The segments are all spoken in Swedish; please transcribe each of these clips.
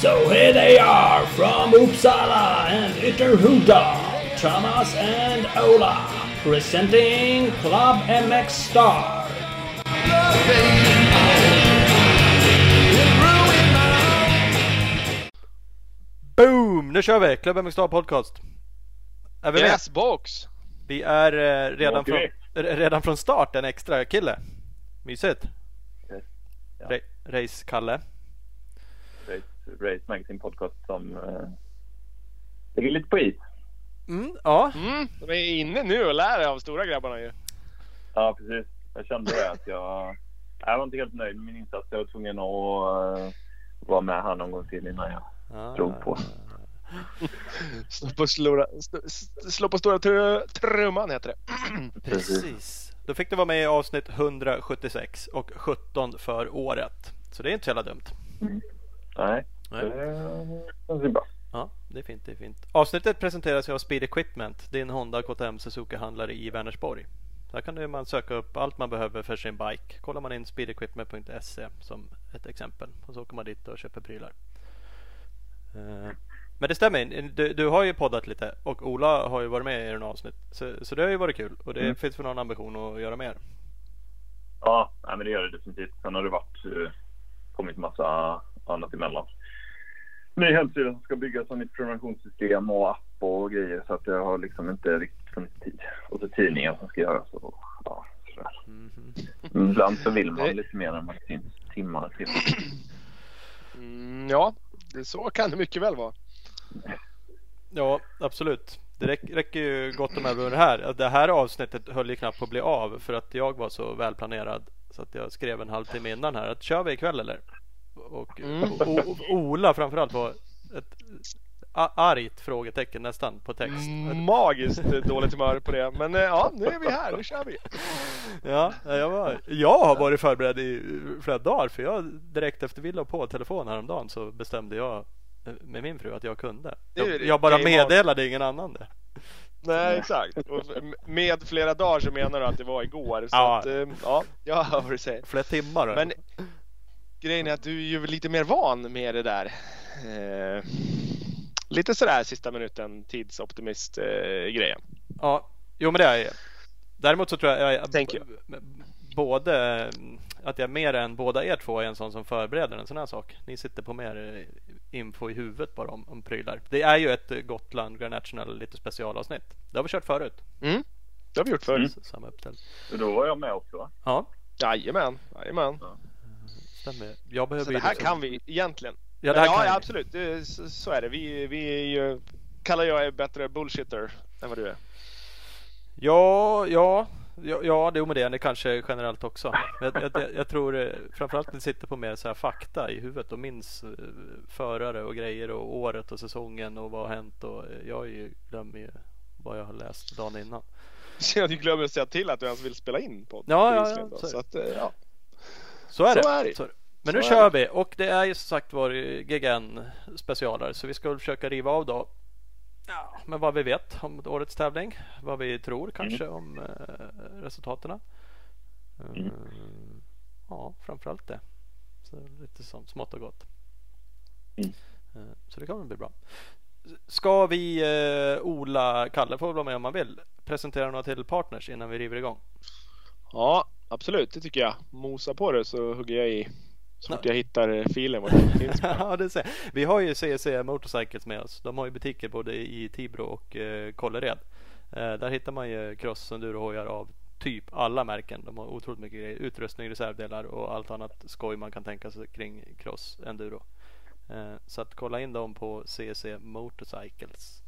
So here they are from Uppsala and Ytterhuda, Thomas and Ola, presenting Club MX Star. Boom! Nu kör vi! Club MX Star Podcast. Är vi med? Yes box! Vi är eh, redan, från, redan från start en extra kille. Mysigt. Yes. Ja. Ra- Race-Kalle. Race, Race Magazine Podcast som eh, ligger lite på is. Mm, ja, Mm, de är inne nu och lär av stora grabbarna ju. Ja, precis. Jag kände det att jag... Jag var inte helt nöjd med min insats. Jag var tvungen att eh, vara med här någon gång till innan jag Ah. drog på. Slå på, st- slå på stora tr- trumman heter det. Precis. Då fick du vara med i avsnitt 176 och 17 för året. Så det är inte så jävla dumt. Nej, Nej. det ju bra. Ja, det är fint. Det är fint. Avsnittet presenteras av Speed Equipment, din Honda KTM Suzuki-handlare i Vänersborg. Där kan du- man söka upp allt man behöver för sin bike. Kollar man in speedequipment.se som ett exempel och så åker man dit och köper prylar. Eh, Men det stämmer, du, du har ju poddat lite och Ola har ju varit med i några avsnitt. Så, så det har ju varit kul och det Mm. finns väl någon ambition att göra mer. Ja, nej, men det gör det definitivt. Sen har det varit, eh, kommit massa annat emellan. Ny hemsida som ska byggas och nytt prenumerationssystem och app och grejer så att jag har liksom inte riktigt funnits tid. Och så tidningar som ska göras och ja, sådär. Men Ibland så vill man Det- lite mer än det finns timmar till. Mm, ja, det, så kan det mycket väl vara. Ja, absolut. Det räck, räcker ju gott och väl med det här. Det här avsnittet höll ju knappt på att bli av för att jag var så välplanerad. Så att jag skrev en halvtimme innan här att kör vi ikväll eller? Och Mm. Ola framförallt var ett argt frågetecken nästan på text. Magiskt dåligt humör på det. Men eh, ja, nu är vi här, nu kör vi. Ja, jag, var, jag har varit förberedd i flera dagar för jag direkt efter vi la på telefon häromdagen så bestämde jag med min fru att jag kunde. Jag, jag bara meddelade ingen annan det. Nej, exakt. Och med flera dagar så menar du att det var igår. Så Ja. att, eh, ja, jag hör vad du säger. Flera timmar. Men grejen är att du är ju lite mer van med det där. Eh, lite sådär sista minuten tidsoptimist eh, grejen. Ja, jo men det är jag. Däremot så tror jag, jag Thank you. b- både att jag mer än båda er två är en sån som förbereder en sån här sak. Ni sitter på mer info i huvudet bara om, om prylar. Det är ju ett eh, Gotland Grand National lite specialavsnitt. Det har vi kört förut. Mm. Det har vi gjort förr. Mm. Samma uppställ. Så då var jag med också va? Ja, Jajamän, jajamän. stämmer. Jag behöver Så det här liksom- kan vi egentligen. Ja, det här ja, kan ja absolut. Det, så, så är det. Vi, vi är ju, kallar jag är bättre bullshitter än vad du är. Ja, ja, ja, ja det, men det är det kanske generellt också. Jag, jag, jag tror eh, framförallt att det sitter på mer så här fakta i huvudet och minns eh, förare och grejer och året och säsongen och vad har hänt och eh, jag är ju, glömmer ju vad jag har läst dagen innan. Så jag glömmer att säga till att du ens vill spela in på Ja, ja, ja, så är Så att, ja. Så är Så det. är det. Så är det. Men nu Så kör vi och det är ju som sagt var GGN specialare så vi ska väl försöka riva av då. Ja, men vad vi vet om årets tävling. Vad vi tror kanske om eh, resultaten. Eh, Mm. Ja, framförallt det. Så lite som smått och gott. Mm. Eh, så det väl bli bra. Ska vi, eh, Ola, Kalle får vara med om man vill, presentera några till partners innan vi river igång? ja, absolut. Det tycker jag. Mosa på det så hugger jag i så fort Ja. jag hittar eh, filen var det finns. ja, det ser. Vi har ju CEC Motorcycles med oss. De har ju butiker både i Tibro och eh, Kållered. Eh, där hittar man ju cross endurohojar av typ alla märken. De har otroligt mycket grejer. Utrustning, reservdelar och allt annat skoj man kan tänka sig kring cross enduro. Eh, så att kolla in dem på CEC Motorcycles.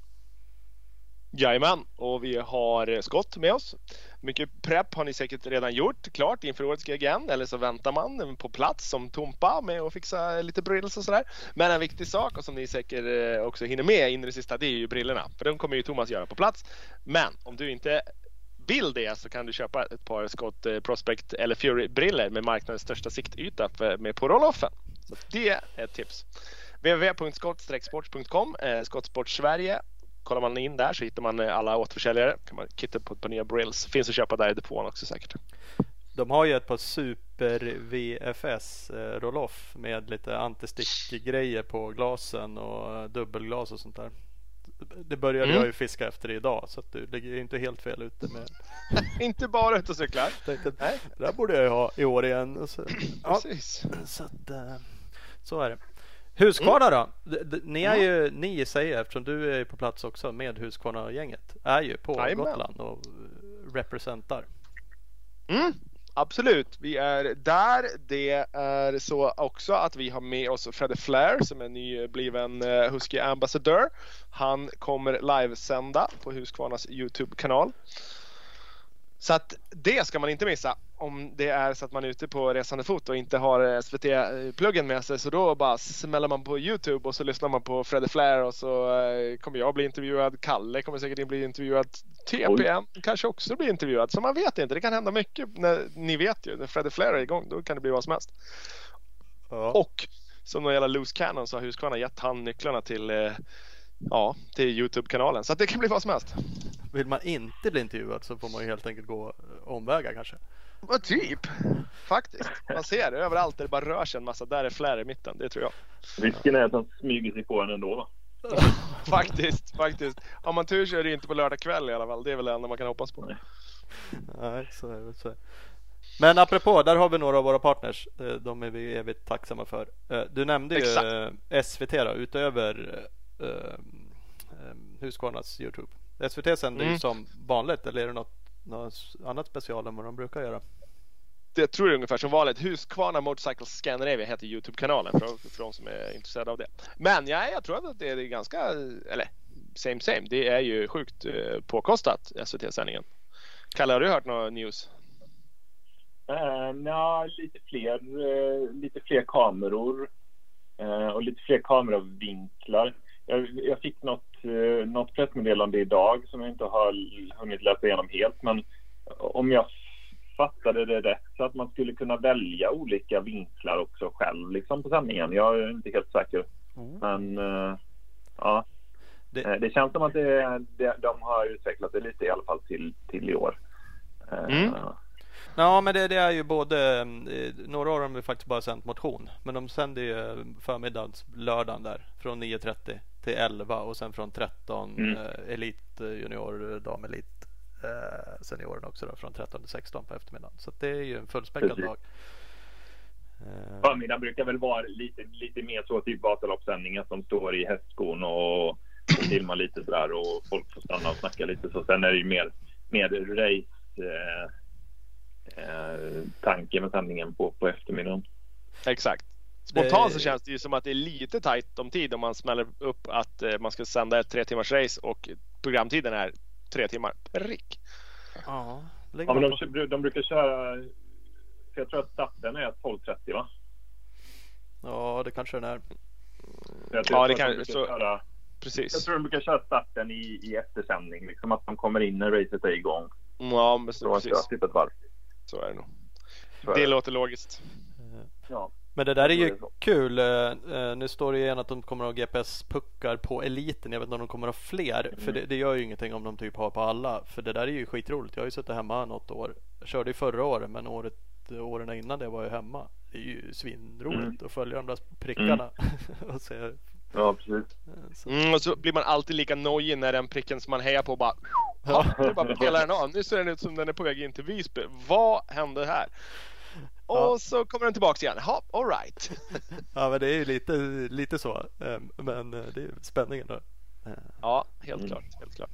Jajamän, och vi har Scott med oss. Mycket prepp har ni säkert redan gjort klart inför årets GGN eller så väntar man på plats som Tompa med att fixa lite brills och sådär. Men en viktig sak och som ni säkert eh, också hinner med in i det sista det är ju brillorna. För de kommer ju Thomas göra på plats. Men om du inte vill det så kan du köpa ett par Scott eh, Prospect eller Fury briller med marknadens största siktyta för- med på roll-offen. Så det är ett tips. www.skott-sport.com, eh, Skottsport Sverige kollar man in där så hittar man eh, alla återförsäljare. kan man kitta på ett par nya brills. Finns att köpa där i depån också säkert. De har ju ett par super VFS eh, roll-off med lite antistick-grejer på glasen och eh, dubbelglas och sånt där. Det började Mm. jag ju fiska efter idag så att du ligger inte helt fel ute med. Inte bara ute och cyklar. Tänkte att Nej, det där borde jag ju ha i år igen. Så, ja, precis. så att så är det. Husqvarna då? D- d- Ni är ju, ni säger eftersom du är på plats också med Husqvarna-gänget. Är ju på Jajamän. Gotland och representar. Mm, absolut, vi är där. Det är så också att vi har med oss Fredde Flair som är nybliven eh, Husky ambassadör. Han kommer livesända på Husqvarnas Youtube-kanal. Så att det ska man inte missa om det är så att man är ute på resande fot och inte har SVT-pluggen med sig. Så då bara smäller man på Youtube och så lyssnar man på Fredde Flair och så eh, kommer jag bli intervjuad. Kalle kommer säkert bli intervjuad. TPN kanske också blir intervjuad. Så man vet inte. Det kan hända mycket. När, ni vet ju, när Fredde Flair är igång då kan det bli vad som helst. Ja. Och som det gäller Loose Cannon så har Husqvarna gett han nycklarna till, eh, ja, till Youtube-kanalen. Så det kan bli vad som helst. Vill man inte bli intervjuad så får man ju helt enkelt gå eh, omvägar kanske. Vad typ. Faktiskt. Man ser det överallt där det bara rör sig en massa. Där är Flair i mitten. Det tror jag. Risken är att han smyger sig på en ändå. Va? Faktiskt, faktiskt. Har man tur så är det inte på lördag kväll i alla fall. Det är väl det enda man kan hoppas på. Nej, så är det. Så är det. Men apropå, där har vi några av våra partners. Eh, De är vi evigt tacksamma för. Eh, Du nämnde ju Exakt. SVT då, utöver eh, Husqvarnas Youtube. SVT sänder ju Mm. som vanligt eller är det något, något annat special än vad de brukar göra? Det tror jag är ungefär som vanligt. Husqvarna Motorcycle Scandinavia heter Youtube-kanalen för, för de som är intresserade av det. Men ja, jag tror att det är ganska, eller same same. Det är ju sjukt eh, påkostat SVT-sändningen. Kalle, har du hört några news? Uh, Nja, lite fler, eh, lite fler kameror eh, och lite fler kameravinklar. Jag, jag fick något, uh, något pressmeddelande idag som jag inte har hunnit läsa igenom helt. Men om jag fattade det rätt så att man skulle kunna välja olika vinklar också själv liksom på sändningen. Jag är inte helt säker. Men eh, ja, Det- Eh, det känns som att det, det, de har utvecklat det lite i alla fall till, till i år. Eh, Mm. Ja, men det, det är ju både eh, några år har de faktiskt bara sänt motion, men de sänder ju eh, förmiddags lördagen där från 9.30 till 11 och sen från 13 Mm. eh, elit eh, junior damelit eh, senioren också då från 13 till 16 på eftermiddagen. Så det är ju en fullspäckad Precis. dag. Eh, Förmiddagen brukar väl vara lite, lite mer så typ Vasaloppssändningar som står i hästskon och, och filmar lite sådär och folk får stanna och snacka lite så. Sen är det ju mer, mer race eh, eh, tanke med sändningen på, på eftermiddagen. Exakt. Spontant så känns det ju som att det är lite tajt om tid om man smäller upp att eh, man ska sända ett tre timmars race och programtiden är tre timmar prick. Ja, men de, de brukar köra, jag tror att starten är 12.30 va? ja, det kanske den är. Jag Ja, det de kan- brukar så- köra, jag Precis. tror de brukar köra starten i, i eftersändning, liksom att de kommer in när racet är igång. Ja, men Så att precis. jag typ ett varv. Så är det nog. Så är Det det. låter logiskt. Ja. Men det där är ju kul. Eh, eh, Nu står det ju igen att de kommer att ha GPS-puckar på eliten. Jag vet inte om de kommer att ha fler. Mm. För det, det gör ju ingenting om de typ har på alla. För det där är ju skitroligt. Jag har ju suttit hemma något år. Jag körde ju förra året men året, åren innan det var jag hemma. Det är ju svinroligt Mm. att följa de där prickarna. och se. eh, ja, precis. Så, Mm, och så blir man alltid lika nojig när den pricken som man hejar på bara ja. Nu bara pelar den av. Nu ser den ut som den är på väg in till Visby. Vad hände här? Och Ja. så kommer den tillbaks igen. Ja, alright. ja men det är ju lite, lite så. Eh, Men eh, det är spänningen då. Eh, Ja, helt Mm. klart. Helt klart.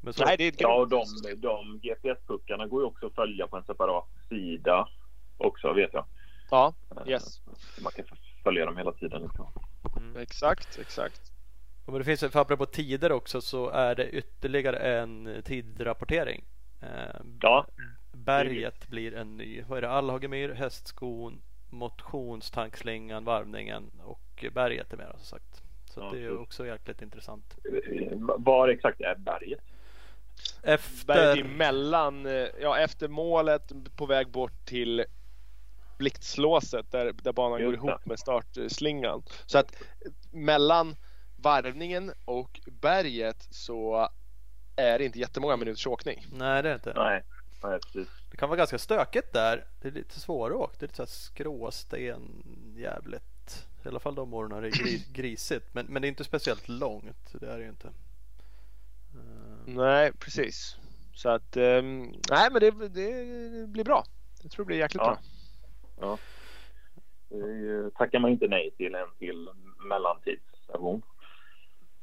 Men så, Nej, det är Ja, och de, de GPS-puckarna går ju också att följa på en separat sida också, vet jag. Ja, yes. Man kan följa dem hela tiden. Liksom. Exakt, exakt. Ja, men det finns, för apropå tider också så är det ytterligare en tidrapportering. Eh, Ja, Berget blir en ny. Vad är det? Allhagemyr, hästskon, motionstankslingan, varvningen och berget är med som sagt. Så Ja, det är också jäkligt intressant. Var exakt är berget? Berget Efter... emellan, eh, ja efter målet på väg bort till blixtlåset där, där banan går ihop med startslingan. Så att mellan varvningen och berget så är det inte jättemånga minuters åkning. Nej, det är det inte. Nej, nej precis. Det kan vara ganska stökigt där. Det är lite svåråkt. Det är lite så här skråsten jävligt. I alla fall de åren är det gris, grisigt. Men, men det är inte speciellt långt. Det är det ju inte. Eh, Nej, precis. Så att, ehm, nej men det, det blir bra. Jag tror det blir jäkligt Ja. bra. Ja. Det eh, tackar man inte nej till en till mellantidsstation.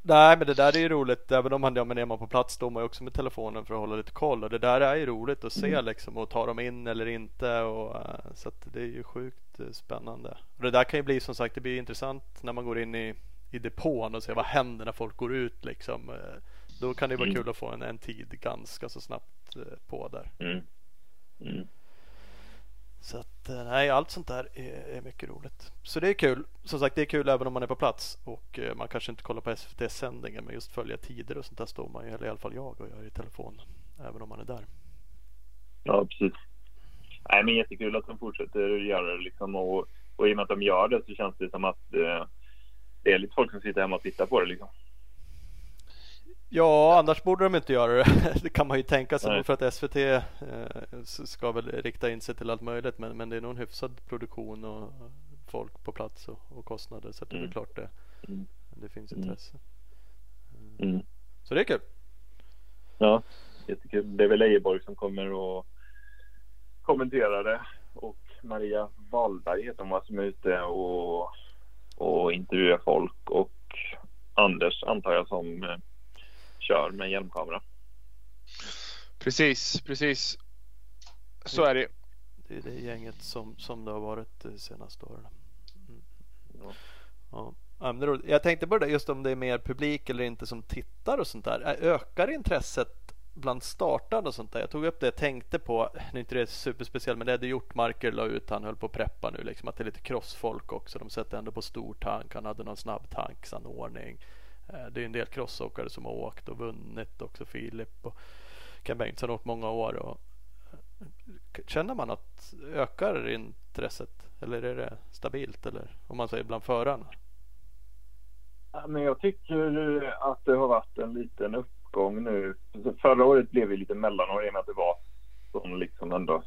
Nej men det där är ju roligt även om man, ja, men är man på plats står man ju också med telefonen för att hålla lite koll och det där är ju roligt att se liksom och ta dem in eller inte och eh, så att det är ju sjukt eh, spännande. Och det där kan ju bli som sagt det blir intressant när man går in i, i depån och ser vad händer när folk går ut liksom. Eh, Då kan det vara Mm. kul att få en, en tid ganska så snabbt på där. Mm. Mm. Så att eh, nej, allt sånt där är, är mycket roligt. Så det är kul. Som sagt, det är kul även om man är på plats och eh, man kanske inte kollar på SVT-sändningen men just följa tider och sånt där står man ju, eller i alla fall jag och gör i telefon Även om man är där. Ja, precis. Nej, men jättekul att de fortsätter göra det liksom och, och i och med att de gör det så känns det som att eh, det är lite folk som sitter hemma och tittar på det liksom. Ja, annars borde de inte göra det. Det kan man ju tänka sig för att SVT eh, ska väl rikta in sig till allt möjligt. Men, men det är nog en hyfsad produktion och folk på plats och, och kostnader. Så att det är Mm. klart det, Mm. det finns Mm. intresse. Mm. Så det är kul. Ja, jättekul. Det är väl Ejeborg som kommer att kommentera det och Maria Wahlberg heter hon som är ute och, och intervjuar folk och Anders antar jag som eh, kör med hjälmkamera. Precis, precis. Så är det. Det är det gänget som, som det har varit de senaste åren. Mm. Ja. Ja. Jag tänkte på det just om det är mer publik eller inte som tittar och sånt där. Ökar intresset bland startarna och sånt där? Jag tog upp det jag tänkte på. Nu är inte det superspeciellt men det hade gjort Marker la ut. Han höll på att preppa nu liksom. Att det är lite crossfolk också. De sätter ändå på stor tank. Han hade någon snabbtanksanordning. Eh, det är en del crossåkare som har åkt och vunnit också. Filip och Ken Bengtsson har åkt många år. Och eh, Känner man att ökar intresset eller är det stabilt eller om man säger bland förarna? Men jag tycker att det har varit en liten uppgång nu. Alltså, förra året blev vi lite mellanår i och med att det var som liksom ändå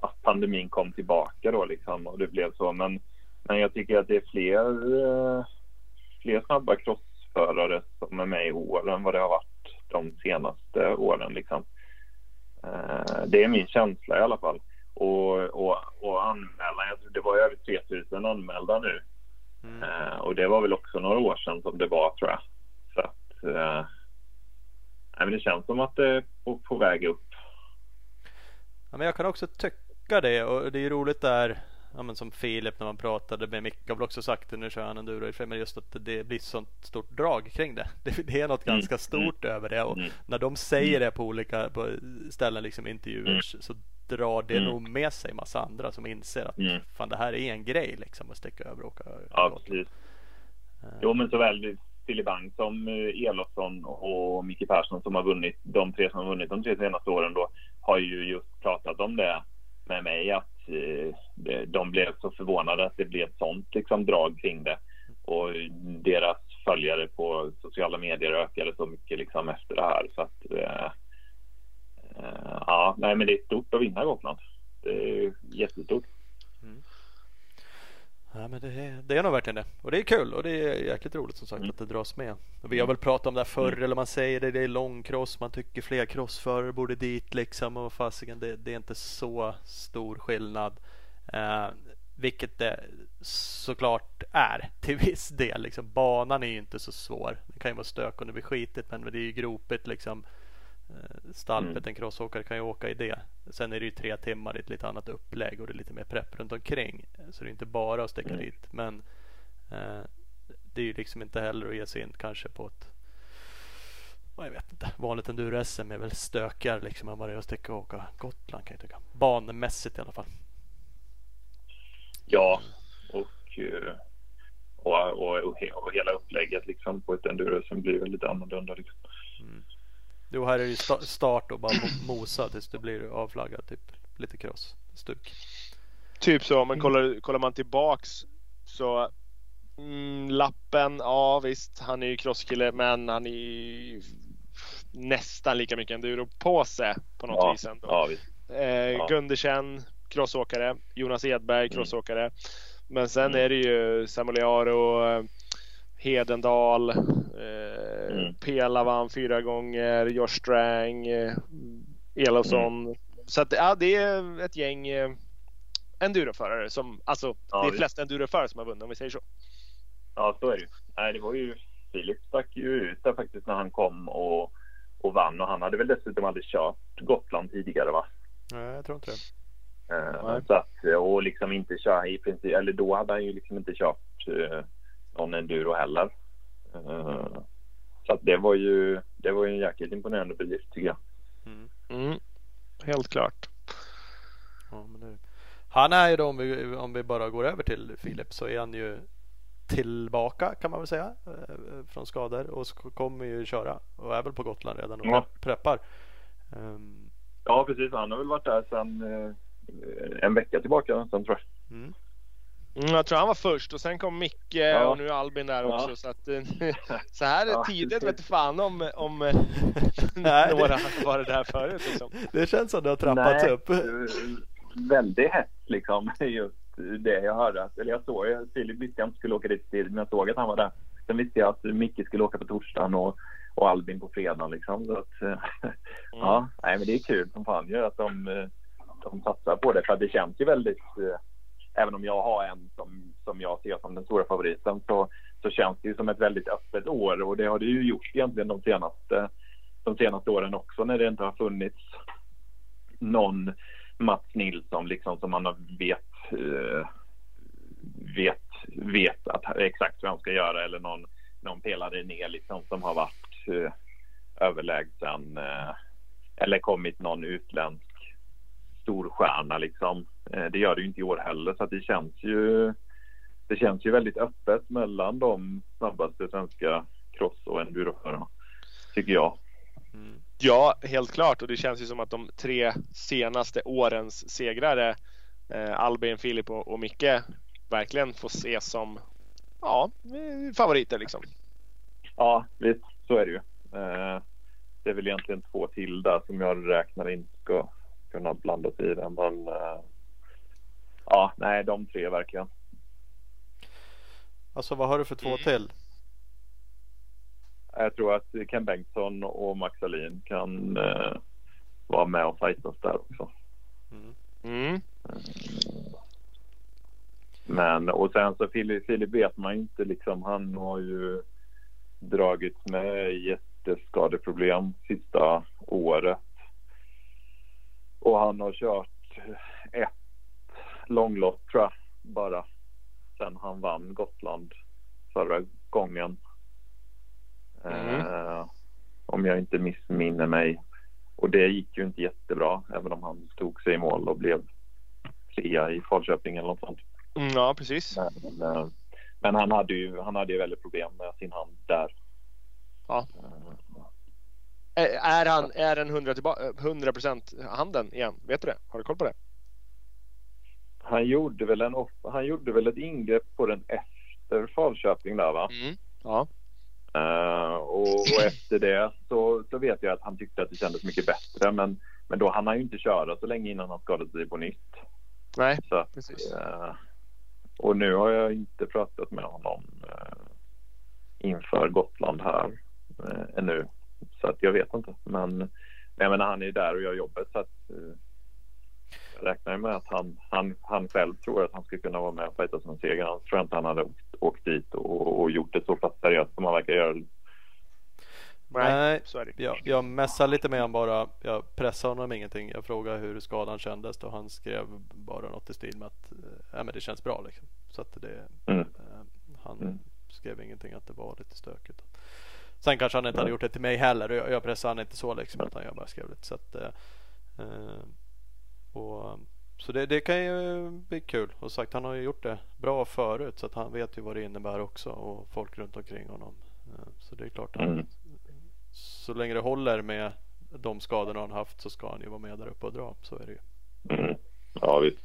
att pandemin kom tillbaka då liksom och det blev så. Men, men jag tycker att det är fler, eh, fler snabba crossförare som är med i år än vad det har varit de senaste åren liksom. Eh, Det är min känsla i alla fall. Och, och, och anmälan, jag tror det var över 3000 anmälda nu. Mm. Eh, och det var väl också några år sedan som det var tror jag. Så att, eh, nej, men det känns som att det är på, på väg upp. Ja, men jag kan också tycka det och det är roligt där ja, men som Filip när man pratade med Micke har väl också sagt det, nu kör han enduro i och men just att det blir sånt stort drag kring det. Det, det är något Mm, ganska stort över det och Mm. när de säger det på olika på ställen, liksom intervjuer, Mm. så drar det Mm. nog med sig massa andra som inser att Mm. fan det här är en grej liksom att sticka över och åka Ja, precis. Eh, Jo, men såväl Filip Bang som eh, Elofsson och Micke Persson som har vunnit, de tre som har vunnit de tre senaste åren då, har ju just pratat om det med mig att Eh, de blev så förvånade att det blev ett sånt liksom drag kring det. Och deras följare på sociala medier ökade så mycket liksom efter det här. Så att, eh, eh, ja, nej men det är stort att vinna Gotland. Det är jättestort. Ja, men det, är, det är nog verkligen det. Och det är kul och det är jäkligt roligt som sagt Mm. att det dras med. Och vi har väl pratat om det här förr Mm. eller man säger det, det är långcross. Man tycker fler crossförare borde dit liksom. Och fasiken, det, det är inte så stor skillnad. Eh, vilket det såklart är till viss del. Liksom. Banan är ju inte så svår. Det kan ju vara stök om det blir skitigt men det är ju gropigt liksom. Eh, Stalpet, Mm. en crossåkare kan ju åka i det. Sen är det ju tre timmar i ett lite annat upplägg och det är lite mer prepp runt omkring. Så det är inte bara att sticka Mm. dit. Men eh, det är ju liksom inte heller att ge sig in kanske på ett ja, jag vet inte. Vanligt enduro-SM är väl stökigare liksom än vad det är att sticka och åka Gotland kan jag tycka. Banemässigt i alla fall. Ja, och, eh, och, och, och, he- och hela upplägget liksom på ett enduro som blir väl lite annorlunda. Liksom. Jo, här är det ju sta- start och bara mo- mosa tills det blir avflaggat. Typ lite cross, stuk. Typ så, men kollar, kollar man tillbaks så Mm, lappen, ja visst. Han är ju crosskille men han är ju nästan lika mycket enduro-påse på något ja, vis ändå. Ja, visst. Eh, Ja. Gundersen, crossåkare. Jonas Edberg, Mm. crossåkare. Men sen Mm. är det ju Samoliaro, eh, Hedendal, eh, Mm. Pela vann fyra gånger, Josh Strang, eh, Elofsson. Mm. Så att, ja, det är ett gäng eh, enduroförare som, alltså Ja, det är visst. flest enduroförare som har vunnit om vi säger så. Ja, så är det ju. Nej, det var ju... Filip stack ju ut där faktiskt när han kom och, och vann. Och han hade väl dessutom aldrig kört Gotland tidigare, va? Nej, jag tror inte det. Eh, så att, och liksom inte köra i princip, eller då hade han ju liksom inte kört eh, någon enduro heller. Eh, så att det var ju, det var ju en jäkligt imponerande bedrift tycker jag. Mm. Mm. Helt klart. Ja, men det... Han är ju då, om vi, om vi bara går över till Filip, så är han ju tillbaka kan man väl säga eh, från skador och kommer ju köra och är väl på Gotland redan och Ja. prepp- preppar. Ehm, Ja, precis. Han har väl varit där sedan eh, en vecka tillbaka nästan tror jag. mm. Mm, jag tror han var först och sen kom Micke Ja. och nu är Albin där Ja. också. Så, att, eh, så här Ja, tidigt precis. vet du fan om, om eh, några har varit där förut. Liksom. Det känns som det har trappats Nej, upp. Väldigt hett liksom. Just det jag hörde. att- Eller jag såg ju, Filip visste jag inte skulle åka dit tidigt, men jag såg att han var där. Sen visste jag att Micke skulle åka på torsdagen och, och Albin på fredagen liksom. Så att, eh, Ja, nej, men det är kul som fan ju att de, eh, de satsar på det. För det känns ju väldigt, även om jag har en som, som jag ser som den stora favoriten så, så känns det ju som ett väldigt öppet år och det har det ju gjort egentligen de senaste, de senaste åren också när det inte har funnits någon Mats Nilsson liksom som man vet, eh, vet, vet att exakt vad han ska göra eller någon, någon pelare ner liksom som har varit eh, överlägsen eh, eller kommit någon utländsk storstjärna liksom. Eh, det gör det ju inte i år heller så det känns ju det känns ju väldigt öppet mellan de snabbaste svenska cross och enduroförarna. Tycker jag. Mm. Ja, helt klart. Och det känns ju som att de tre senaste årens segrare, eh, Albin, Filip och, och Micke, verkligen får ses som ja, favoriter liksom. Ja, visst så är det ju. Eh, det är väl egentligen två till där som jag räknar in ska kunna blanda sig i det. Men eh, ja, nej, de tre verkligen. Alltså vad har du för två till? Jag tror att Ken Bengtsson och Max Alin kan eh, vara med och fightas där också. Mm. Mm. Men och sen så Filip, Filip vet man inte liksom. Han har ju dragits med jätteskadeproblem sista året. Och han har kört ett långlopp tror jag bara sen han vann Gotland förra gången. Mm. Eh, om jag inte missminner mig. Och det gick ju inte jättebra även om han stod sig i mål och blev trea i Falköping eller något sånt. Mm, ja, precis. Men, eh, men han hade ju han hade ju väldigt problem med sin hand där. Ja. Eh, Är han är den 100 tillbaka, 100% handen igen? Vet du det? Har du koll på det? Han gjorde väl en off- han gjorde väl ett ingrepp på den efter Falköping där va? Mm. Ja. Eh, och, och efter det så, så vet jag att han tyckte att det kändes mycket bättre men, men då hann han ju inte köra så länge innan han skadade sig på nytt. Nej, Så, precis. eh, och nu har jag inte pratat med honom eh, inför Gotland här eh, ännu. Så att jag vet inte. Men, men jag menar, han är ju där och gör jobbet så att räknar ju med att han, han, han själv tror att han ska kunna vara med och fighta som en seger. Annars tror inte han hade åkt, åkt dit och, och gjort det så pass seriöst som han verkar göra. Nej, Nej, så är det. Jag, jag messade lite med honom bara. Jag pressade honom ingenting. Jag frågade hur skadan kändes och han skrev bara något i stil med att ja, men det känns bra. Liksom. Så att det, Mm. eh, han Mm. skrev ingenting att det var lite stökigt. Sen kanske han inte hade Nej. gjort det till mig heller. och Jag, jag pressade han inte så liksom. Utan jag bara skrev lite. Så, att, eh, eh, och, så det, det kan ju bli kul. Och sagt han har ju gjort det bra förut. Så att han vet ju vad det innebär också. Och folk runt omkring honom. Eh, så det är klart. Han, Mm. så länge det håller med de skadorna han haft så ska han ju vara med där uppe och dra. Så är det ju. Mm. Ja visst.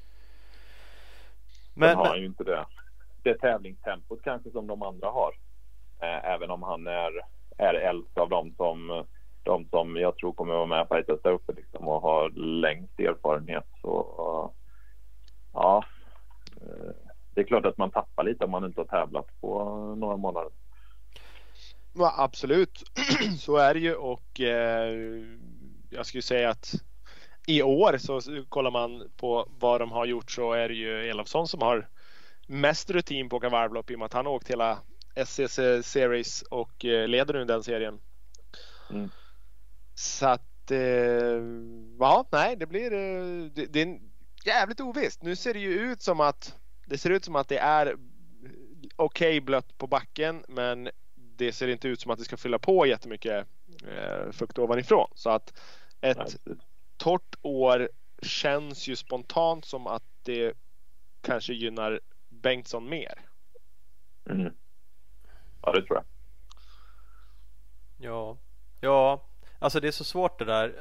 Men, Men har han ju inte det. det tävlingstempot kanske som de andra har. Eh, även om han är, är äldst av dem som, de som jag tror kommer vara med och fightas där uppe liksom, och har längst erfarenhet. Så ja, det är klart att man tappar lite om man inte har tävlat på några månader. Ja, absolut, så är det ju och eh, jag skulle säga att i år så kollar man på vad de har gjort så är det ju Elofsson som har mest rutin på att åka varvlopp i och med att han har åkt hela SCC Series och eh, leder nu den serien. Mm. Så att eh, ja, nej, det blir eh, det, det är jävligt ovisst. Nu ser det ju ut som att det ser ut som att det är okej okay blött på backen, men det ser inte ut som att det ska fylla på jättemycket eh, fukt ovanifrån. Så att ett torrt år känns ju spontant som att det kanske gynnar Bengtsson mer. Mm. Ja, det tror jag. Ja, ja, alltså det är så svårt det där.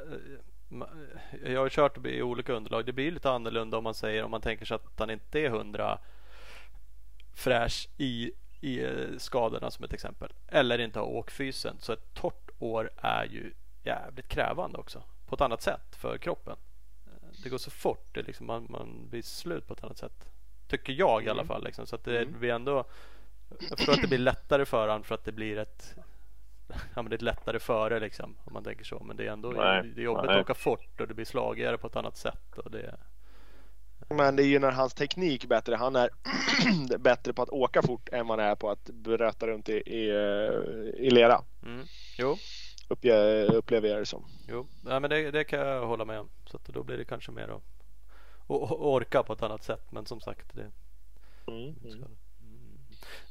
Jag har kört i olika underlag. Det blir lite annorlunda om man säger om man tänker sig att han inte är hundra fräsch i, i eh, skadorna som ett exempel. Eller inte har åkfysen. Så ett torrt år är ju jävligt krävande också. På ett annat sätt för kroppen. Det går så fort. Det liksom, man, man blir slut på ett annat sätt. Tycker jag i alla mm. fall. Liksom. Så att det mm. blir ändå jag förstår att det blir lättare för honom för att det blir ett Ja men det är ett lättare före liksom om man tänker så. Men det är ändå nej, det är jobbigt nej. att åka fort och det blir slagigare på ett annat sätt. Och det... Men det gynnar hans teknik bättre. Han är bättre på att åka fort än han är på att bröta runt i, i, i lera. Mm. Jo. Uppge, upplever jag det som. Jo, ja, men det, det kan jag hålla med om. Så då blir det kanske mer att orka på ett annat sätt. Men som sagt. Det, mm. mm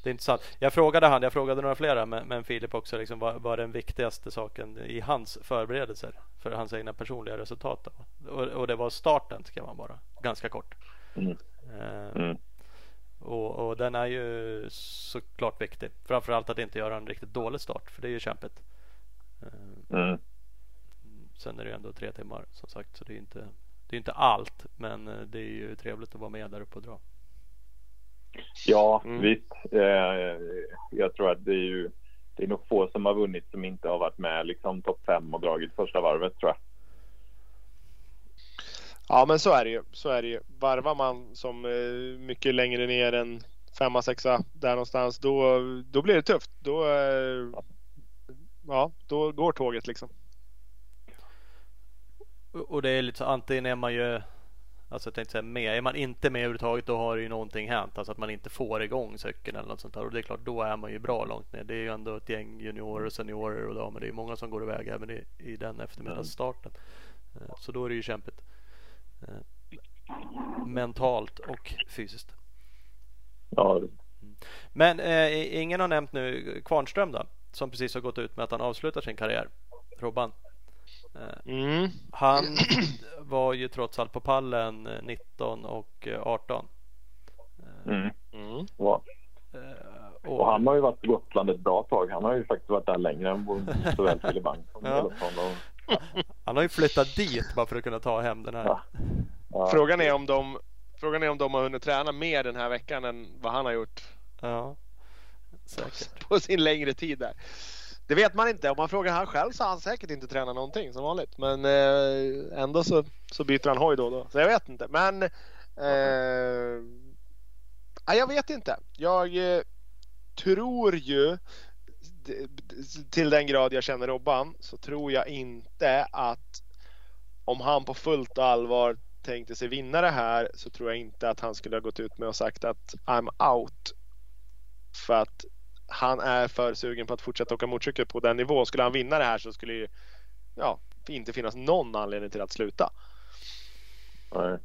det är intressant. Jag frågade han, jag frågade några flera, men, men Filip också, liksom, vad var den viktigaste saken i hans förberedelser för hans egna personliga resultat? Och, och, det var starten, skrev han bara, ganska kort. Mm. Uh, mm. Och, och, den är ju såklart viktig. Framförallt att inte göra en riktigt dålig start, för det är ju kämpigt. Uh, mm. Sen är det ju ändå tre timmar som sagt, så det är inte, det är inte allt, men eh, det är ju trevligt att vara med där uppe och dra. Ja, mm. visst. Eh, jag tror att det är ju det är nog få som har vunnit som inte har varit med liksom topp fem och dragit första varvet tror jag. Ja, men så är det ju. Så är det ju. Varvar man som eh, mycket längre ner än femma, sexa där någonstans, då, då blir det tufft. Då, eh, ja, då går tåget liksom. Och det är lite så antingen är man ju Alltså jag tänkte säga med. Är man inte med överhuvudtaget då har det ju någonting hänt. Alltså att man inte får igång cykeln eller något sånt där. Och det är klart då är man ju bra långt ner. Det är ju ändå ett gäng juniorer och seniorer och damer. Det är många som går iväg även i, i den eftermiddagsstarten. Mm. Så då är det ju kämpigt. Eh, mentalt och fysiskt. Ja. Mm. Men eh, ingen har nämnt nu Kvarnström då. Som precis har gått ut med att han avslutar sin karriär. Robban. Eh, mm. Han var ju trots allt på pallen 19 och 18. Eh, mm. Mm. Ja. Och, och, han har ju varit på Gotland ett bra tag. Han har ju faktiskt varit där längre än såväl Filip Bang som ja. och... Han har ju flyttat dit bara för att kunna ta hem den här. Ja. Ja. Frågan, är om de, frågan är om de har hunnit träna mer den här veckan än vad han har gjort. Ja, säkert. På sin längre tid där. Det vet man inte. Om man frågar han själv så har han säkert inte tränat någonting som vanligt. Men eh, ändå så, så byter han hoj då och då. Så jag vet inte. Men eh, jag vet inte. Jag eh, tror ju till den grad jag känner Robban så tror jag inte att om han på fullt allvar tänkte sig vinna det här så tror jag inte att han skulle ha gått ut med och sagt att I'm out. För att han är för sugen på att fortsätta åka motorcykel på den nivån. Skulle han vinna det här så skulle ju ja, inte finnas någon anledning till att sluta. Nej.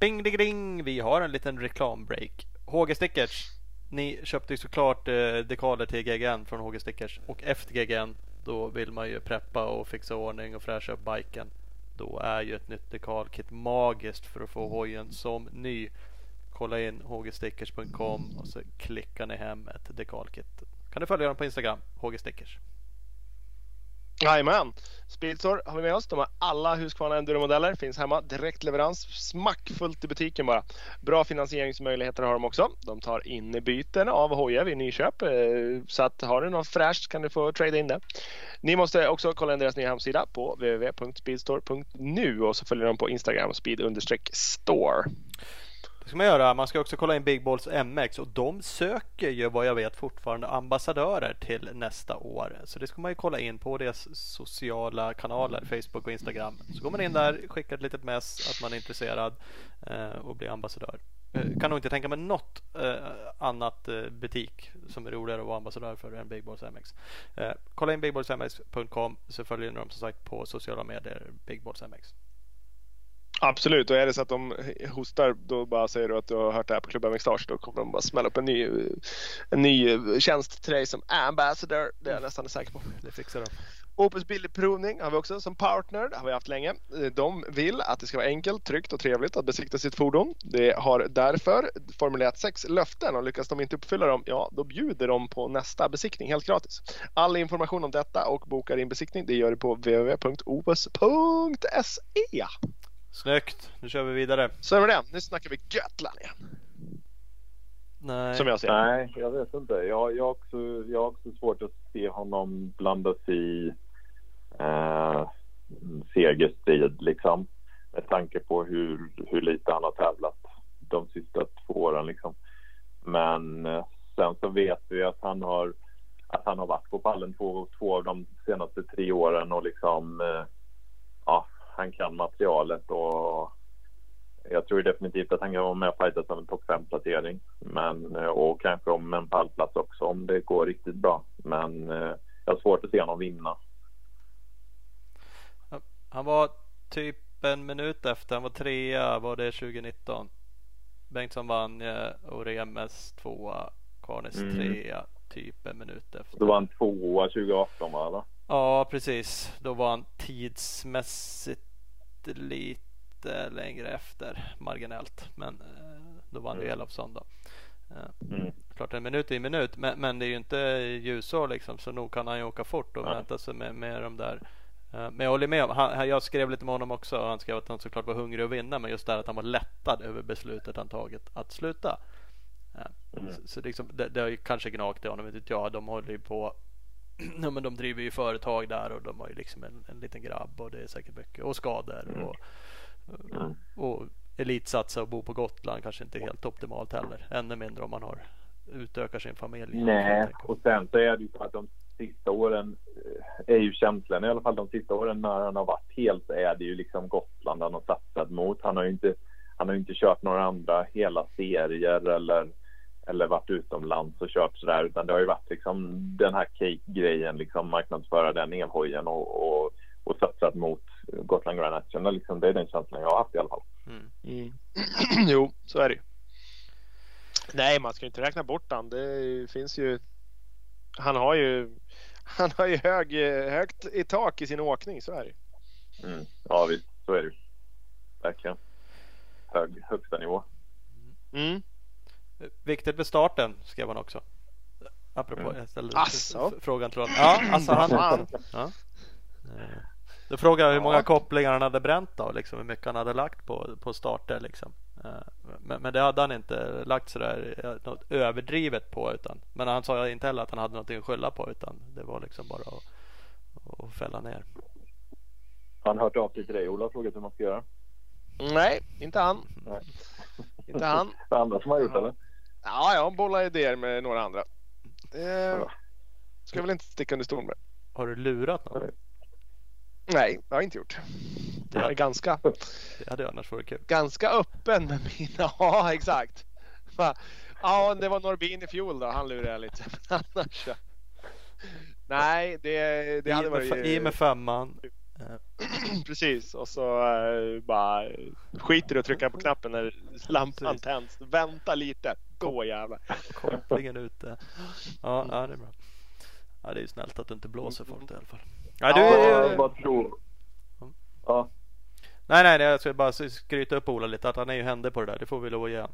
Bing ding ding! Vi har en liten reklambreak. HG Stickers. Ni köpte ju såklart eh, dekaler till GGN från HG Stickers och efter GGN då vill man ju preppa och fixa ordning och fräscha upp biken. Då är ju ett nytt dekalkit magiskt för att få hojen som ny kolla in hgstickers.com och så klickar ni hem ett dekalkit. Kan du följa dem på Instagram, hgstickers. Jajamän. Speedstore har vi med oss. De har alla Husqvarna Enduro-modeller. Finns hemma. Direktleverans. Smackfullt i butiken bara. Bra finansieringsmöjligheter har de också. De tar in byten av hojar vid nyköp. Eh, så att har du något fräscht kan du få trada in det. Ni måste också kolla in deras nya hemsida på www.speedstore.nu och så följer de på Instagram speed-store. Det ska man göra. Man ska också kolla in Big Balls MX och de söker ju vad jag vet fortfarande ambassadörer till nästa år. Så det ska man ju kolla in på deras sociala kanaler, Facebook och Instagram. Så går man in där, skickar ett litet mess att man är intresserad eh, och blir ambassadör. Eh, kan nog inte tänka mig något eh, annat eh, butik som är roligare att vara ambassadör för än Big Balls MX. Eh, kolla in bigballsmx.com så följer ni dem som sagt på sociala medier Big Balls MX. Absolut, och är det så att de hostar då bara säger du att du har hört det här på klubben McStars då kommer de bara smälla upp en ny, en ny tjänst till dig som ambassador. Det är jag nästan säker på. Det fixar de. Opus Bilprovning har vi också som partner. Det har vi haft länge. De vill att det ska vara enkelt, tryggt och trevligt att besikta sitt fordon. Det har därför formulerat sex löften och lyckas de inte uppfylla dem, ja då bjuder de på nästa besiktning helt gratis. All information om detta och boka din besiktning det gör du på www.opus.se. Snyggt, nu kör vi vidare. Så är det det. Nu snackar vi Götland igen. Nej. Som jag ser Nej, jag vet inte. Jag, jag, har också, jag har också svårt att se honom blandas i eh, segerstrid liksom. Med tanke på hur, hur lite han har tävlat de sista två åren liksom. Men eh, sen så vet vi att han har att han har varit på pallen två, två av de senaste tre åren och liksom eh, ja, han kan materialet och jag tror definitivt att han kan vara med och fightas om en topp 5-placering. Men, eh, och kanske om en pallplats också om det går riktigt bra. Men eh, jag har svårt att se honom vinna. Han var typ en minut efter. Han var trea, var det 2019? Bengtsson vann och Remes tvåa. Karnes mm. trea, typ en minut efter. Då var han tvåa 2018 va? Eller? Ja, precis. Då var han tidsmässigt lite längre efter marginellt. Men eh, då vann mm. ju Elofsson då. Eh, mm. Klart en minut är en minut, men, men det är ju inte ljusår liksom. Så nog kan han ju åka fort och mäta sig med, med de där. Eh, men jag håller med. Han, jag skrev lite med honom också. Han skrev att han såklart var hungrig att vinna. Men just det att han var lättad över beslutet han tagit att sluta. Mm. Så, så liksom, det, det har ju kanske gnagt i honom. Vet inte jag. De håller ju på ja, men de driver ju företag där och de har ju liksom en, en liten grabb och det är säkert mycket och skador mm. och, mm. och elitsatsa och bo på Gotland kanske inte helt optimalt heller. Ännu mindre om man har utökar sin familj. Nej, och sen så är det ju så att de sista åren eh, är ju känslan i alla fall de sista åren när han har varit helt så är det ju liksom Gotland han har satsat mot. Han har ju inte, han har inte kört några andra hela serier eller eller varit utomlands och kört sådär utan det har ju varit liksom den här cake-grejen liksom marknadsföra den elhojen och, och, och satsat mot Gotland Grand National liksom. Det är den känslan jag har haft i alla fall. Mm. Mm. jo, så är det Nej, man ska inte räkna bort han. Det finns ju. Han har ju. Han har ju hög, högt i tak i sin åkning. Så är det. Mm. Ja, visst, så är det. Verkligen. Hög, högsta nivå. Mm. Viktigt med starten skrev han också. Apropå, mm. jag ställde alltså. frågan till honom. Ja, alltså han. ja. Då frågade jag hur många kopplingar han hade bränt då, liksom, hur mycket han hade lagt på, på starter. Liksom. Eh, men, men det hade han inte lagt sådär eh, något överdrivet på. Utan, men han sa inte heller att han hade någonting att skylla på utan det var liksom bara att, att fälla ner. Han hört av sig till dig Ola och frågat hur man ska göra? Nej, inte han. Nej. Inte han. andra som har gjort det eller? Ja, jag bollar idéer med några andra. Det ska jag väl inte sticka under stol med. Har du lurat någon? Nej, det har jag inte gjort. Jag är ganska... Det hade annars varit kul. Ganska öppen med mina... Ja, exakt. Ja, det var Norbin i fjol då. Han lurade jag lite. annars... Nej, det, det hade varit... I med femman. Precis och så uh, bara skiter du att trycka på knappen när lampan tänds. Vänta lite, då jävlar. Kopplingen ute. Ja, ja, det är bra. Ja, det är ju snällt att du inte blåser folk i alla fall. Nej, du, ja, tror. Ja. Nej, nej, jag ska bara skryta upp Ola lite att han är ju hände på det där. Det får vi lov att ge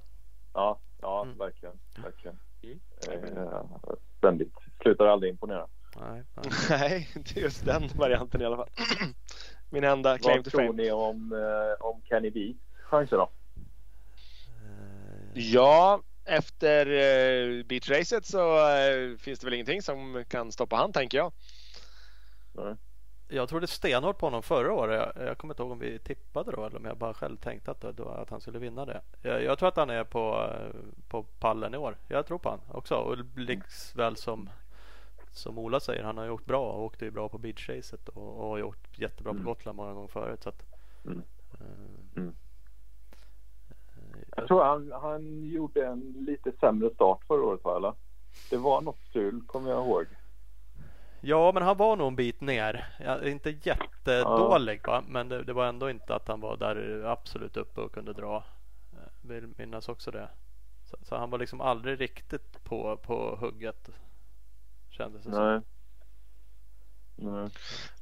Ja, ja, mm. verkligen, verkligen. Mm. Eh, ständigt. Slutar aldrig imponera. Nej, nej. Nej, inte just den varianten i alla fall. Min enda claim Vad to tror fame. ni om, eh, om Kenny B chanser då? Eh, Ja, efter eh, beachracet så finns det väl ingenting som kan stoppa han tänker jag. Jag trodde stenhårt på honom förra året. Jag, jag kommer inte ihåg om vi tippade då eller om jag bara själv tänkte att, då, att han skulle vinna det. Jag, jag tror att han är på, på pallen i år. Jag tror på han också. Och likväl som, som Ola säger, han har gjort bra och åkte ju bra på beachracet och, och har gjort jättebra på Mm. Gotland många gånger förut. Så att, Mm. eh, Mm. eh, Jag tror han, han gjorde en lite sämre start förra året va, eller? Det var något strul kommer jag ihåg. Ja, men han var nog en bit ner. Ja, inte jättedålig va? men det, det var ändå inte att han var där absolut uppe och kunde dra. Jag vill minnas också det. Så, så han var liksom aldrig riktigt på, på hugget. Kändes det. Nej. Nej.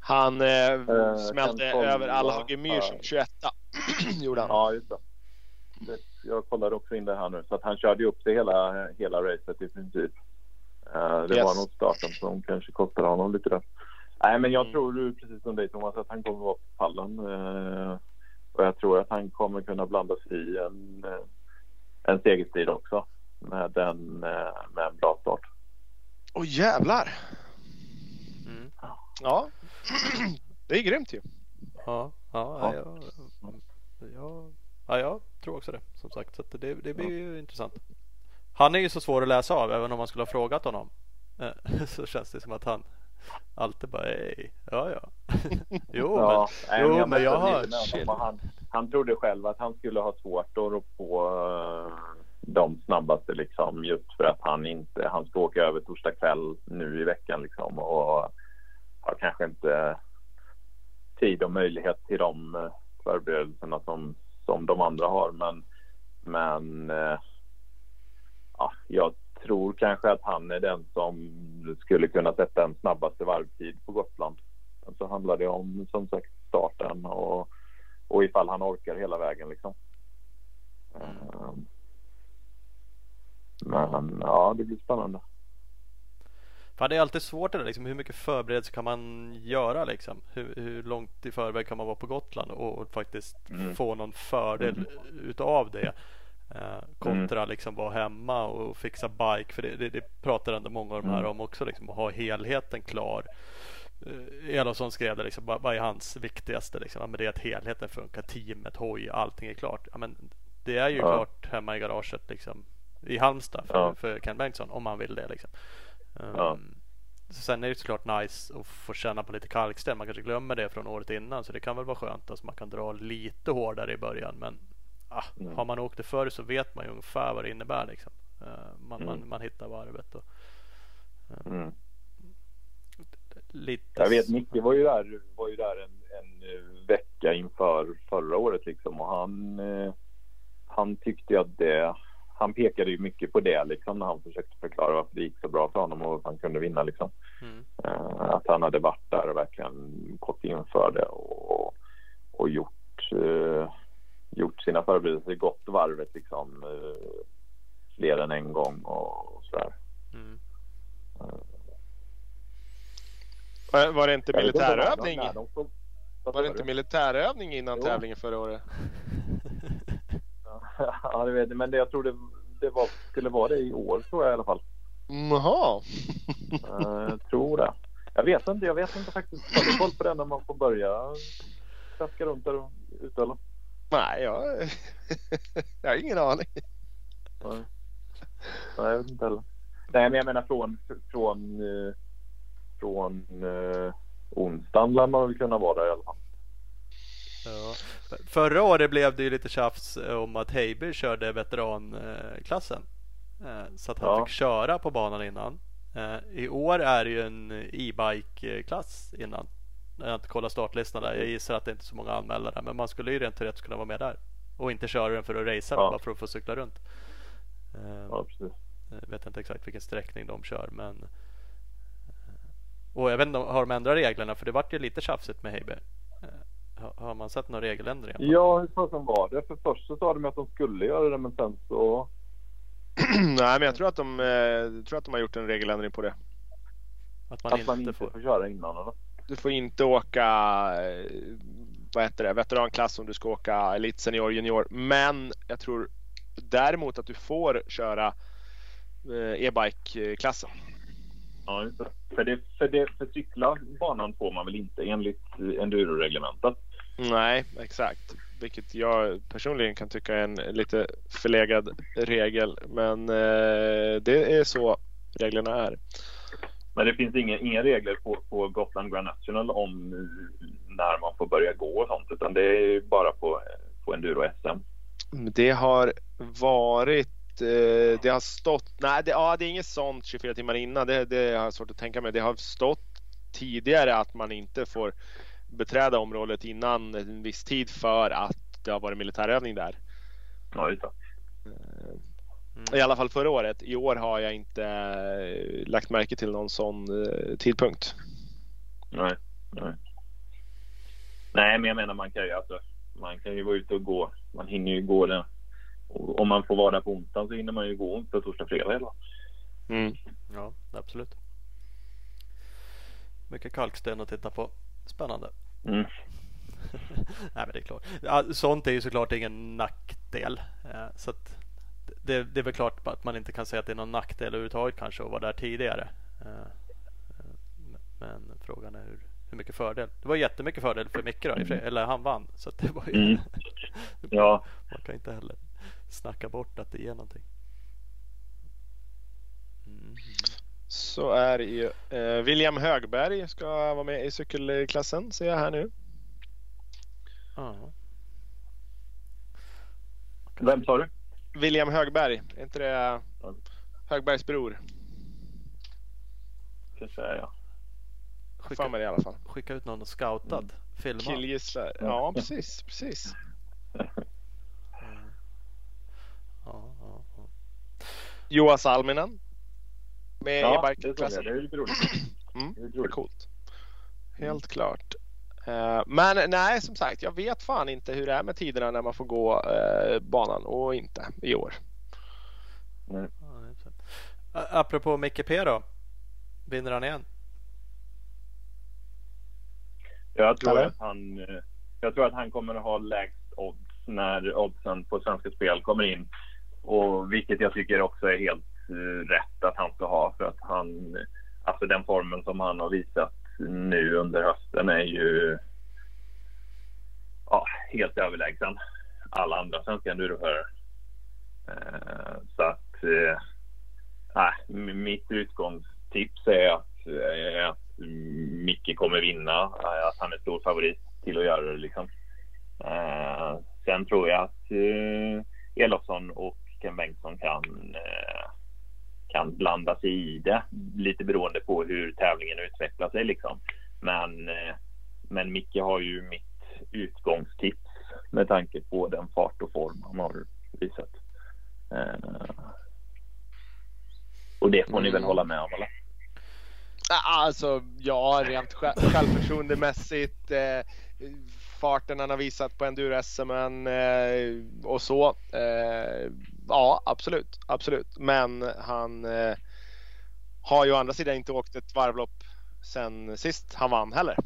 Han eh, Eh, smällde kan över kolla Alhage Myr som här. 21 gjorde han. Ja, just det. det. Jag kollade också in det här nu. Så att han körde upp det hela, hela racet i princip. Eh, det Yes. var nog starten som kanske kostade honom lite där. Nej, men jag Mm. tror ju precis som dig Thomas att han kommer vara på pallen. Eh, och jag tror att han kommer kunna blanda sig i en, en segerstrid också. Med en, med en bra start. Åh jävlar! Mm. Ja, det är grymt ju. Ja, ja, Ja. ja. Ja, ja, ja, jag tror också det. Som sagt, så att det, det blir ju intressant. Han är ju så svår att läsa av även om man skulle ha frågat honom. Eh, Så känns det som att han alltid bara Ej, ja ja. jo Ja, nej, jo, jag men jag mötte har- Han, han trodde själv att han skulle ha svårt att rå på eh, de snabbaste liksom just för att han inte, han ska åka över torsdag kväll nu i veckan liksom och har kanske inte tid och möjlighet till de eh, förberedelserna som, som de andra har men, men eh, ja, jag tror kanske att han är den som skulle kunna sätta en snabbaste varvtid på Gotland. Så handlar det om som sagt starten och, och ifall han orkar hela vägen liksom. Ehm, Men ja, det blir spännande. Fan, det är alltid svårt det där, liksom, hur mycket förberedelse kan man göra liksom? Hur, hur långt i förväg kan man vara på Gotland och, och faktiskt Mm. få någon fördel utav det? Eh, kontra liksom vara hemma och fixa bike för det, det, det pratar ändå många av de här Mm. om också liksom att ha helheten klar. Uh, Elofsson skrev det liksom, vad, vad är hans viktigaste liksom? Ja, men det är att helheten funkar, teamet, hoj, allting är klart. Ja, men det är ju Ja. klart hemma i garaget liksom i Halmstad för, Ja. för Ken Bengtsson om man vill det liksom. Um, Ja. Sen är det såklart nice att få känna på lite kalksten. Man kanske glömmer det från året innan så det kan väl vara skönt att man kan dra lite hårdare i början. Men ah, Mm. har man åkt det förr så vet man ju ungefär vad det innebär. Liksom. Eh, man, man, Mm. man hittar varvet. Och, Mm. lite Jag vet Micke var ju där, var ju där en, en eh, vecka inför förra året liksom och han, eh, han tyckte att det, han pekade ju mycket på det liksom när han försökte förklara varför det gick så bra för honom och att han kunde vinna liksom. Mm. Eh, att han hade varit där och verkligen gått in för det och, och gjort, eh, gjort sina förberedelser, gått varvet liksom eh, fler än en gång och sådär. Mm. Var, var det inte militärövning? Var det inte militärövning innan Jo. tävlingen förra året? ja, det vet jag, men det, jag tror det, det var, skulle vara det i år tror jag i alla fall. Jaha. Jag tror det. Jag vet inte, jag vet inte faktiskt. Har du koll på det när man får börja traska runt där och ute eller? Nej, jag, jag har ingen aning. Nej. Nej, jag vet inte heller. Nej, men jag menar från, från, eh, från eh, onsdagen lär man väl kunna vara där i alla fall. Ja. Förra året blev det ju lite tjafs om att Heiber körde veteranklassen. Eh, Så att han Ja. fick köra på banan innan. Eh, I år är det ju en e-bike-klass innan. Jag har inte kollat startlistan där. Jag gissar att det inte är så många anmälda. Men man skulle ju rent teoretiskt kunna vara med där. Och inte köra den för att racea Ja. bara för att få cykla runt. Eh, Ja, precis. jag vet inte exakt vilken sträckning de kör men Och jag vet inte, har de ändrat reglerna? För det vart ju lite tjafsigt med Heiber. Har, man sett några regeländringar? Ja, hur fasen var det? För först så sa de att de skulle göra det men sen så... Nej, men jag tror att de, eh, tror att de har gjort en regeländring på det. Att man, Att inte, man inte får. får köra innan eller? Du får inte åka eh, vad heter det, veteranklass om du ska åka elit senior junior. Men jag tror däremot att du får köra eh, e-bike-klassen. Ja, just det. För, det, för, det, för cykla banan får man väl inte enligt enduroreglementet? Nej, exakt. Vilket jag personligen kan tycka är en lite förlegad regel. Men eh, det är så reglerna är. Men det finns inga, inga regler på, på Gotland Grand National om när man får börja gå och sånt. Utan det är bara på, på enduro-SM. Det har varit, eh, det har stått, nej det, ja, det är inget sånt 24 timmar innan. Det, det har jag svårt att tänka mig. Det har stått tidigare att man inte får beträda området innan en viss tid för att det har varit militärövning där. Ja, just det. I alla fall förra året. I år har jag inte eh, lagt märke till någon sån eh, tidpunkt. Nej, nej. Nej, men jag menar man kan ju alltså, man kan ju vara ute och gå. Man hinner ju gå där. Och Om man får vara där på onsdag så hinner man ju gå på torsdag, fredag hela. Mm. Ja, absolut. Mycket kalksten att titta på. Spännande. Mm. Nej men det är klart. Sånt är ju såklart ingen nackdel. Eh, Så att det, det är väl klart att man inte kan säga att det är någon nackdel överhuvudtaget kanske att vara där tidigare. Eh, eh, Men frågan är hur, hur mycket fördel. Det var jättemycket fördel för Micke då, sig. eller han vann. Så att det var ju, Mm. Ja, man kan inte heller snacka bort att det ger någonting. Mm. Så är det ju. Eh, William Högberg ska vara med i cykelklassen ser jag här nu. Ja. vem sa du? William Högberg, är inte det Högbergs bror? Kanske är jag. Skicka, det i alla fall. skicka ut någon scoutad. Filma. Killgisslar. Ja, precis, precis. Ja, ja, ja. Joa Salminen. Med Ja, jag. e-bike-klassen. Det är lite roligt. Mm, Det är lite det är roligt. coolt. Helt klart. Eh, Men nej, som sagt, jag vet fan inte hur det är med tiderna när man får gå eh, banan och inte i år. A- Apropå Micke P då. Vinner han igen? Jag tror, Eller? att han, eh, jag tror att han kommer att ha lägst odds när oddsen på Svenska Spel kommer in. Och vilket jag tycker också är helt eh, rätt att han ska ha. För att han, alltså den formen som han har visat nu under hösten är ju ja, helt överlägsen alla andra svenska enduroförare. Eh, så att eh, mitt utgångstips är att, är att Micke kommer vinna. Att han är stor favorit till att göra det. Liksom. Eh, sen tror jag att eh, Elofsson och Ken Bengtsson kan, eh, kan blanda sig i det. Lite beroende på hur tävlingen utvecklar sig. Liksom. Men, eh, men Micke har ju mitt utgångstips med tanke på den fart och form han har visat. Eh, och det får ni väl Mm. hålla med om eller? Alltså ja, rent sj- självförtroendemässigt. Eh, farten han har visat på enduro-SM eh, och så. Eh, ja, absolut, absolut. Men han eh, har ju å andra sidan inte åkt ett varvlopp sen sist han vann heller.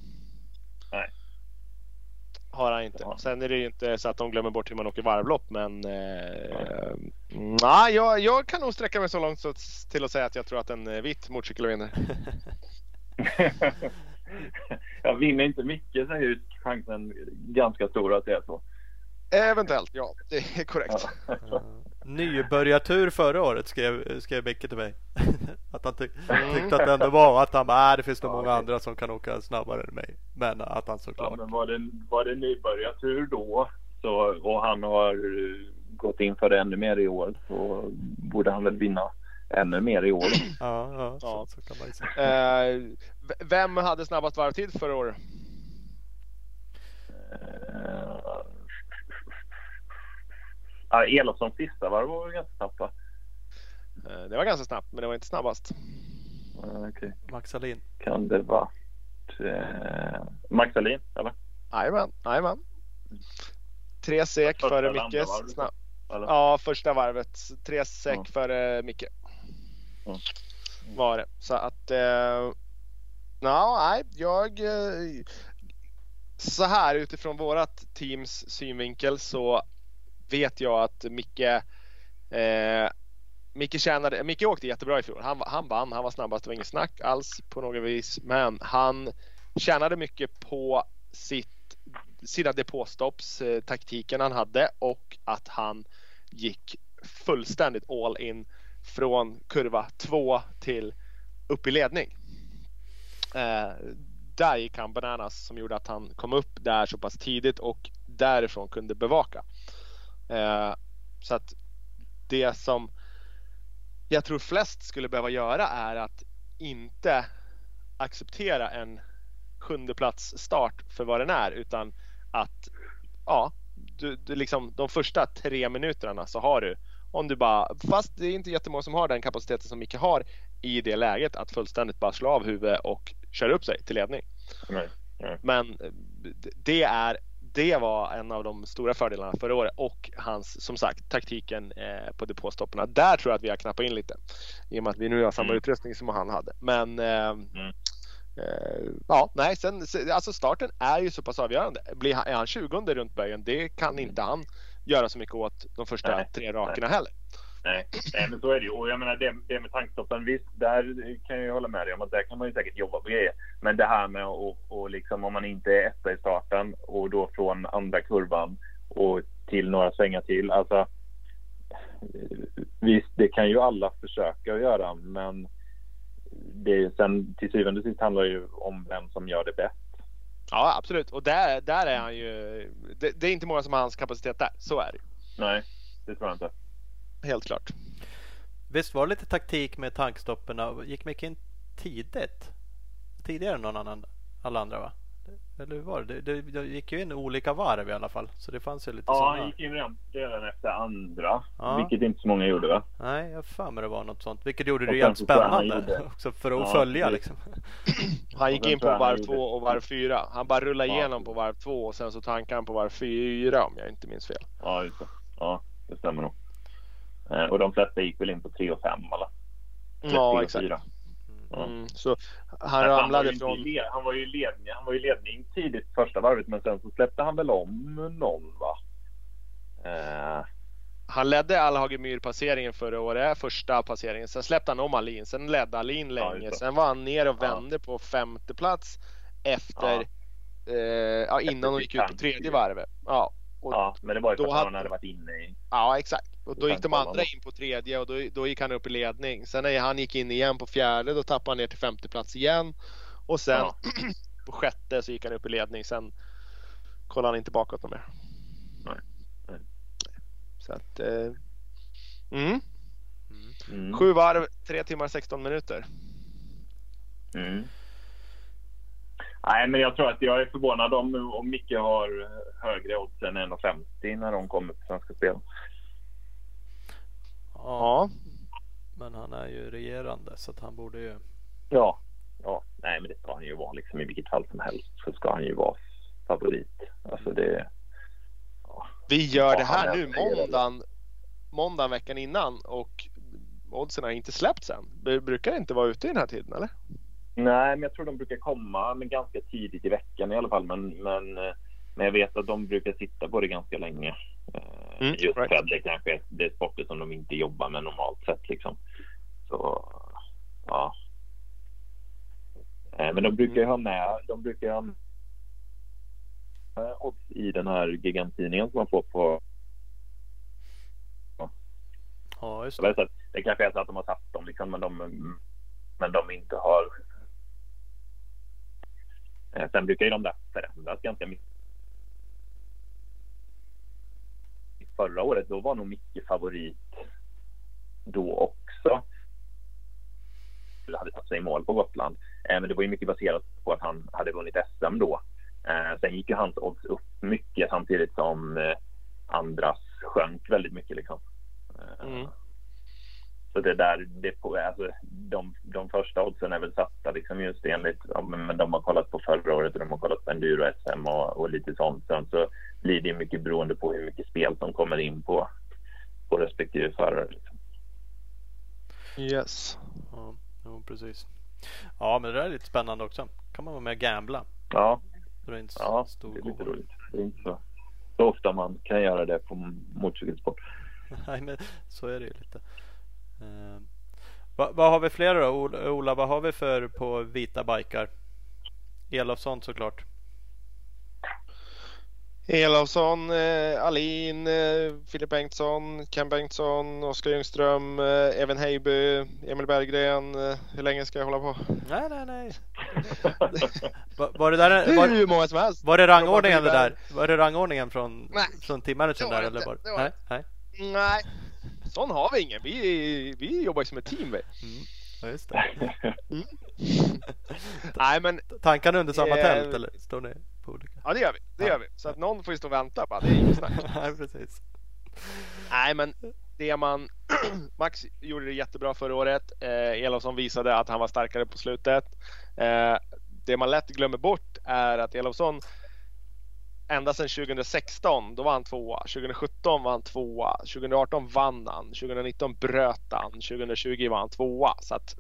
Nej. Har han inte. Ja. Sen är det ju inte så att de glömmer bort hur man åker varvlopp men eh, nej, jag, jag kan nog sträcka mig så långt så till att säga att jag tror att en eh, vit motorcykel vinner. jag vinner inte mycket så är ju chansen ganska stor att det är så. Eventuellt, ja. Det är korrekt. Ja. Ja. Nybörjartur förra året skrev, skrev Micke till mig. att han tyck, tyckte att det ändå var att han bara, "Äh, det finns nog Ja, många okej. andra som kan åka snabbare än mig. Men att han Ja, såklart. men var det, var det nybörjartur då så, och han har eh, gått in för det ännu mer i år så borde han väl vinna ännu mer i år. Ja, ja, Ja. Så, så kan man säga. Eh, vem hade snabbast varvtid förra året? Eh, Ja, Elofssons sista varv var ganska snabbt va? Eh, det var ganska snabbt, men det var inte snabbast. Ja, Okej. Max Alin. Kan det vara eh, Max Alin eller? Jajamän, jajamän. Tre sek före Mickes. varvet? Ja, första varvet. Tre sek Ja. före Micke. Ja. Var det. Så att eh, No, nej, jag... eh, Så här utifrån vårat teams synvinkel så vet jag att Micke eh, Micke, tjänade, Micke åkte jättebra i fjol. Han, han vann, han var snabbast, det var inget snack alls på något vis. Men han tjänade mycket på sitt, sina depåstopps, eh, taktiken han hade och att han gick fullständigt all in från kurva 2 till upp i ledning. Eh, där gick han bananas som gjorde att han kom upp där så pass tidigt och därifrån kunde bevaka. Eh, så att det som jag tror flest skulle behöva göra är att inte acceptera en sjunde plats start för vad den är utan att ja, du, du liksom de första tre minuterna så har du om du bara, fast det är inte jättemånga som har den kapaciteten som Micke har i det läget att fullständigt bara slå av huvudet och köra upp sig till ledning. Nej, nej. Men eh, det är det var en av de stora fördelarna förra året och hans, som sagt, taktiken eh, på depåstopparna. Där tror jag att vi har knappat in lite. I och med att vi nu har samma Mm. utrustning som han hade. Men eh, Mm. eh, ja, nej, sen, se- alltså starten är ju så pass avgörande. Blir han, är han 20 runt böjen, det kan inte han göra så mycket åt de första Nej, tre rakerna heller. Nej, nej, men så är det ju. Och jag menar det, det med tankstoppen, visst, där kan jag ju hålla med dig om att där kan man ju säkert jobba på grejer. Men det här med att, och liksom om man inte är etta i starten och då från andra kurvan och till några svängar till. Alltså, visst, det kan ju alla försöka att göra, men det sen till syvende och sist handlar det ju om vem som gör det bäst. Ja, absolut. Och där, där är han ju. Det, det är inte många som har hans kapacitet där. Så är det Nej, det tror jag inte. Helt klart. Visst var det lite taktik med tankstopperna? Gick Micke in tidigt? Tidigare än någon annan, alla andra va? Eller hur var det? Det, det gick ju in olika varv i alla fall. Så det fanns ju lite Ja, han gick in redan, redan efter andra, Ja. vilket inte så många gjorde va? Nej, jag har för mig det var något sånt. Vilket gjorde Och det jävligt spännande också för att Ja, följa det- liksom. Han gick in på varv två och varv fyra. Han bara rullade Ja. igenom på varv två och sen så tankade han på varv fyra om jag inte minns fel. Ja, just det. Ja, det stämmer nog. Eh, och de flesta gick väl in på 3 och 5 eller? Eller Ja exakt. Ja. Mm, så han Men var ramlade ju inte från... led- Han var ju ledning, han var i ledning tidigt första varvet men sen så släppte han väl om någon va? Eh, Han ledde Alhagemyr passeringen förra året, första passeringen. Sen släppte han om Alin. Sen ledde Alin Ja, länge. det. Sen var han ner och Ja. vände på femte plats efter Ja. Eh, ja, innan de gick ut på tredje varvet. Ja, och, ja. ja, men det var ju för att han hade- varit inne i... exakt. Och då gick de andra in på tredje och då, då gick han upp i ledning. Sen när han gick in igen på fjärde då tappade han ner till femte plats igen. Och sen Ja. på sjätte så gick han upp i ledning. Sen kollade han inte bakåt något mer. Nej, nej. Så att... Eh, mm. Mm. Sju varv, tre timmar 16 minuter. Mm. Nej, men jag tror att jag är förvånad om, om Micke har högre odds än 1,50 när de kommer på Svenska Spel. Ja, Ja. men han är ju regerande så att han borde ju. Ja, ja. Nej, men det ska han ju vara liksom i vilket fall som helst så ska han ju vara favorit. Alltså det... Vi gör Ja, det här nu måndagen, måndagen veckan innan och oddsen har inte släppts än. Det brukar inte vara ute i den här tiden eller? Nej, men jag tror de brukar komma men ganska tidigt i veckan i alla fall. Men, men, eh, men jag vet att de brukar sitta på det ganska länge. Mm, Just right. för att det kanske är, det är sporter som de inte jobbar med normalt sett. Liksom. Så, ja. Eh, Men de brukar ju ha med, de brukar ha med odds i den här gigantidningen som man får på Ja, just Så det. det, kanske är så att de har satt dem liksom, men de, men de inte har... Eh, Sen brukar ju de där förändras ganska mycket. Förra året då var nog Micke favorit då också. Eller hade satt sig i mål på Gotland. Eh, Men det var ju mycket baserat på att han hade vunnit SM då. Eh, Sen gick ju hans odds upp mycket samtidigt som eh, andras sjönk väldigt mycket. Liksom. Mm. Så det där, det på, alltså, de, de första oddsen är väl satta liksom just enligt, ja, men de har kollat på förra året och de har kollat på enduro SM och, och lite sånt. Sen så blir det mycket beroende på hur mycket spel som kommer in på, på respektive förare. Liksom. Yes. Ja, jo, precis. Ja, men det där är lite spännande också. kan man vara med och gambla. Ja, det är inte så ja stor det är lite roligt. Det är inte så, så ofta man kan göra det på motorcykelsport. Nej, men så är det ju lite. Eh, vad, vad har vi fler då? Ola, Ola, vad har vi för på vita bikar? Elofsson såklart. Elofsson, eh, Alin, eh, Filip Bengtsson, Ken Bengtsson, Oskar Ljungström, eh, Even Heiby, Emil Berggren. Eh, hur länge ska jag hålla på? Nej, nej, nej. Var, var det där var, Hur många som helst! var det rangordningen det där? Var det rangordningen från, Nej, från teammanagern där eller? Var, Det var nej, nej. Nej, sån har vi ingen. Vi, vi jobbar ju som ett team. Vi. Mm. Ja, just det. Nej, men Tankarna under samma Eh, tält eller? Står ni på olika? ja, det gör vi. Det gör vi. Så att någon får ju stå och vänta bara. Det är inget snack. nej, precis. Nej, men det man... Max gjorde det jättebra förra året. Eh, Elofsson visade att han var starkare på slutet. Eh, det man lätt glömmer bort är att Elofsson ända sedan 2016, då var han tvåa. 2017 var han tvåa. 2018 vann han. 2019 bröt han. 2020 var han tvåa. Så att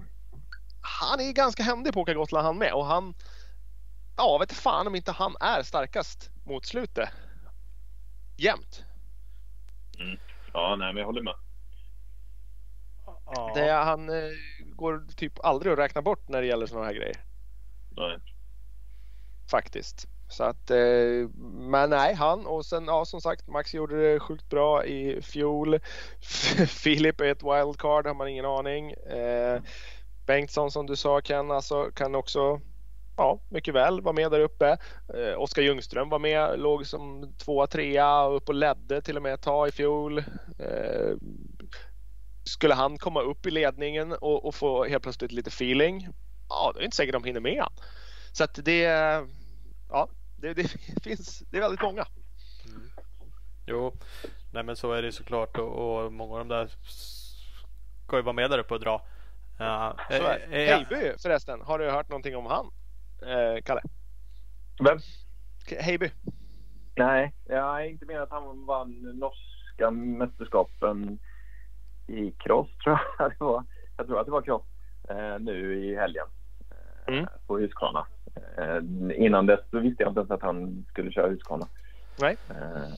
han är ganska händig på att åka Gotland han med. Och han... Ja, vet fan om inte han är starkast mot slutet. Jämt. ja, nej, men jag håller med. Ja. Det han eh, går typ aldrig att räkna bort när det gäller sådana här grejer. Nej. Faktiskt. Så att, eh, men nej, han och sen ja som sagt Max gjorde det sjukt bra i fjol. Filip är ett wildcard, har man ingen aning. Eh, Bengtsson som du sa Ken, alltså kan också ja, mycket väl vara med där uppe. Eh, Oskar Ljungström var med, låg som tvåa, trea och upp och ledde till och med ett tag i fjol. Eh, skulle han komma upp i ledningen och, och få helt plötsligt lite feeling, ja, det är inte säkert de hinner med. Så att det, ja, det, det finns, det är väldigt många. Jo, nej men så är det såklart och, och många av de där ska ju vara med där uppe och dra. Ja, eh, eh, Heiby förresten, har du hört någonting om han? Eh, Kalle? Vem? Heiby? Nej, jag inte med att han vann norska mästerskapen i cross tror jag det var. Jag tror att det var cross eh, nu i helgen eh, Mm. på Husqvarna. Eh, innan dess så visste jag inte ens att han skulle köra Husqvarna. Nej. Eh,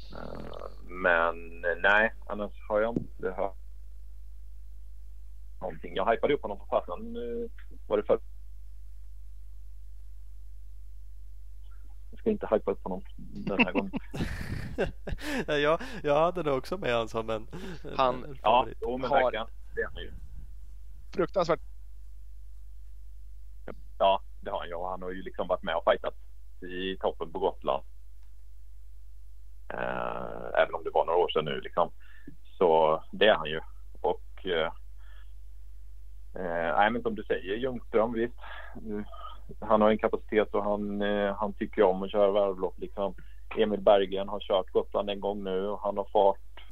men nej, annars har jag inte hört någonting. Jag hypade upp honom på fasen. Eh, var det för? Ska inte hypa upp honom den här gången. jag, jag hade nog också med honom som en, Han- en Ja, jo, men Har- verkligen. Det är han ju. Fruktansvärt. Ja, det har han ju. Han har ju liksom varit med och fightat i toppen på Gotland. Eh, även om det var några år sedan nu liksom. Så det är han ju. Och eh, eh, nej, men som du säger, Ljungström visst. Han har en kapacitet och han, eh, han tycker om att köra varvlopp liksom. Emil Berggren har kört Gotland en gång nu och han har fart,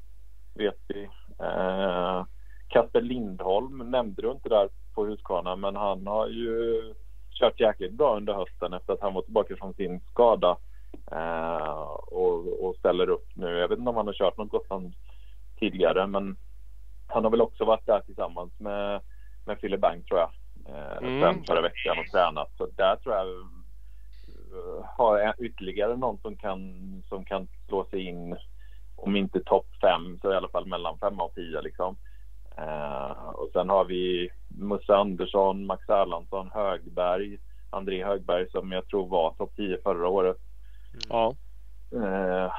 vet vi. Eh, Kasper Lindholm nämnde du inte där på Husqvarna men han har ju kört jäkligt bra under hösten efter att han var tillbaka från sin skada eh, och, och ställer upp nu. Jag vet inte om han har kört något Gotland tidigare men han har väl också varit där tillsammans med, med Philip Bang tror jag. Eh, Mm. Sen förra veckan och tränat. Så där tror jag eh, har ytterligare någon som kan, som kan slå sig in om inte topp fem så i alla fall mellan fem och tio liksom. Eh, och sen har vi Musse Andersson, Max Erlandsson, Högberg, André Högberg som jag tror var topp 10 förra året. Ja. Eh,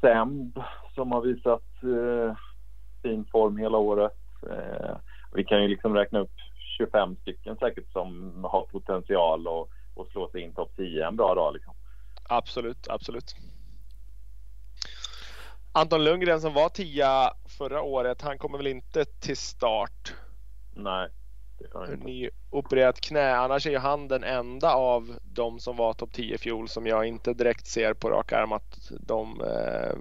Semb som har visat eh, fin form hela året. Eh, vi kan ju liksom räkna upp 25 stycken säkert som har potential att och slå sig in topp 10 en bra dag. Liksom. Absolut, absolut. Anton Lundgren som var tia förra året, han kommer väl inte till start. Nej. Nyopererat knä. Annars är ju han den enda av de som var topp 10 i fjol som jag inte direkt ser på rak arm att de, eh,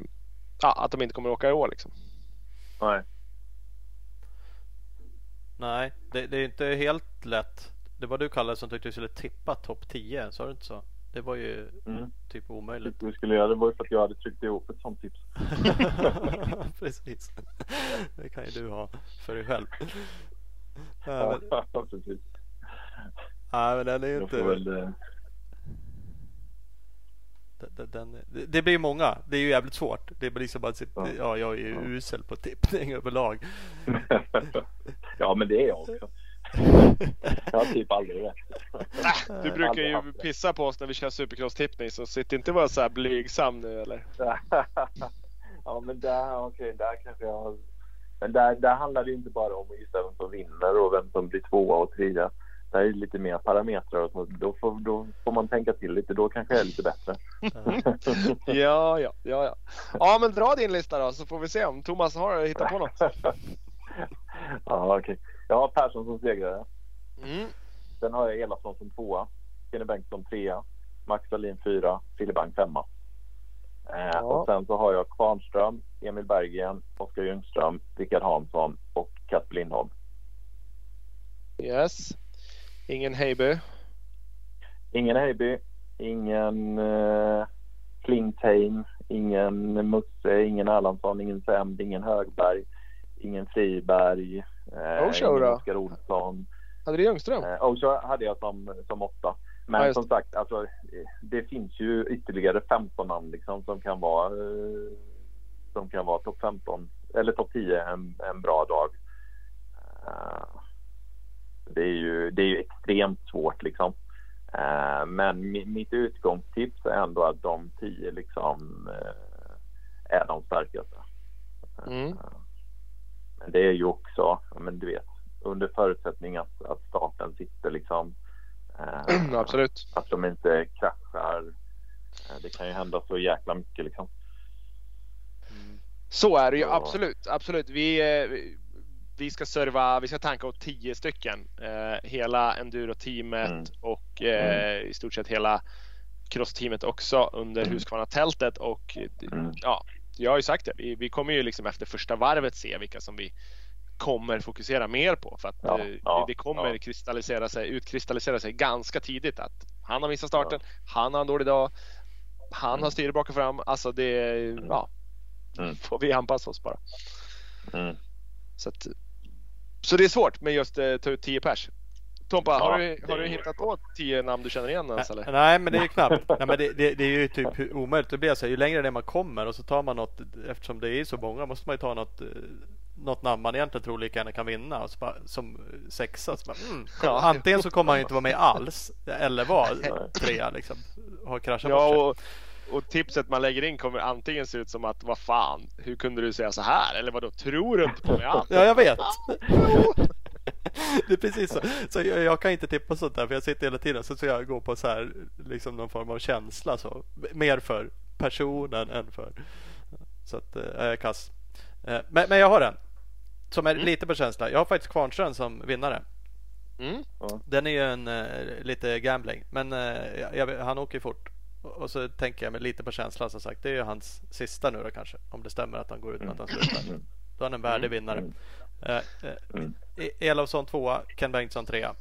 att de inte kommer åka i år. Liksom. Nej. Nej, det, det är inte helt lätt. Det var du Kalle som tyckte du skulle tippa topp 10, sa du inte så? Det var ju Mm. typ omöjligt. Det vi skulle göra det var ju för att jag hade tryckt ihop ett sånt tips. Precis. Det kan ju du ha för dig själv. Ja, men, Ja, precis. Nej, men den är ju inte... väl, eh, Den, den, det blir många. Det är ju jävligt svårt. Det blir liksom bara Ja. ja, jag är ju Ja. usel på tippning överlag. ja, men det är jag också. Jag har typ aldrig rätt. Äh, du brukar ju pissa på oss när vi kör supercross-tippning så sitt inte och var så här blygsam nu eller? ja, men där, okej, där kanske jag. Men där, där handlar det inte bara om att gissa vem som vinner och vem som blir tvåa och trea. Är det lite mer parametrar och så. Då får, då får man tänka till lite. Då kanske jag är lite bättre. Ja, ja, ja, ja. Ja, men dra din lista då så får vi se om Thomas har hittat på något. ja, okej. Jag har Persson som segrare. Mm. Sen har jag Elafsson som tvåa. Kenny Bengtsson trea. Max Wallin fyra. Filibang femma. Eh, Och sen så har jag Kvarnström, Emil Berggren, Oskar Ljungström, Rickard Hansson och Kasper Lindholm. Yes. Ingen Heiby. Ingen Heiby, ingen uh, Klingtheim, ingen Musse, ingen Erlandsson, ingen Semd, ingen Högberg, ingen Friberg, eh, Osho ingen då? Oskar Olsson. Hade du Ljungström? Eh, Osho hade jag som, som åtta. Men Ja, som sagt, alltså, eh, det finns ju ytterligare 15 namn liksom, som kan vara, eh, som kan vara topp 15 eller topp 10 en, en bra dag. Eh, det, är ju, det är ju extremt svårt liksom. Eh, men mi- mitt utgångstips är ändå att de 10 liksom eh, är de starkaste. Mm. Eh, Men det är ju också, men du vet, under förutsättning att, att starten sitter liksom. eh, Absolut. att de inte kraschar. Eh, Det kan ju hända så jäkla mycket liksom. Så är det ju absolut. Absolut. Vi, vi- ska serva, vi ska tanka åt 10 stycken. Eh, hela enduro-teamet Mm. och eh, i stort sett hela cross-teamet också under Mm. Husqvarna-tältet och eh, Mm. ja, jag har ju sagt det. Vi, vi kommer ju liksom efter första varvet se vilka som vi kommer fokusera mer på för att Ja, eh, det, ja, det kommer ja. kristallisera sig, utkristallisera sig ganska tidigt att han har missat starten, han har en dålig dag, han har Mm. styre bak och fram. Alltså det, ja, Mm. får vi anpassa oss bara. Mm. Så, att, så det är svårt med just eh, ta ut 10 pers. Tompa, Ja, har, du, har du hittat på 10 namn du känner igen ens eller? Nej men det är ju knappt. Nej, men det, det, det är ju typ omöjligt det blir. Så här, ju längre ner man kommer och så tar man något. Eftersom det är så många måste man ju ta något. eh, Något namn man egentligen tror lika gärna kan vinna. Och så bara, som sexa. Så bara, mm, Ja. Antingen så kommer han ju inte vara med alls. Eller vara trea liksom. Har kraschat. Ja, och, och tipset man lägger in kommer antingen se ut som att vad fan, hur kunde du säga så här? Eller vad då tror du inte på mig alls? Ja, jag vet. Det är precis så. så jag, jag kan inte tippa sånt där för jag sitter hela tiden så, så jag går på så här liksom någon form av känsla så. Mer för personen än för. Så att jag är kass. Eh, Men, men jag har en. Som är lite på känsla. Jag har faktiskt Kvarnström som vinnare. Mm. Den är ju en eh, lite gambling. Men jag, jag, han åker ju fort. Och, så tänker jag mig lite på känslan som sagt. Det är ju hans sista nu då kanske. Om det stämmer att han går ut med att han slutar. Då är han en värdig vinnare. Eh, eh, Mm. E- Elofsson tvåa, Ken Bengtsson trea.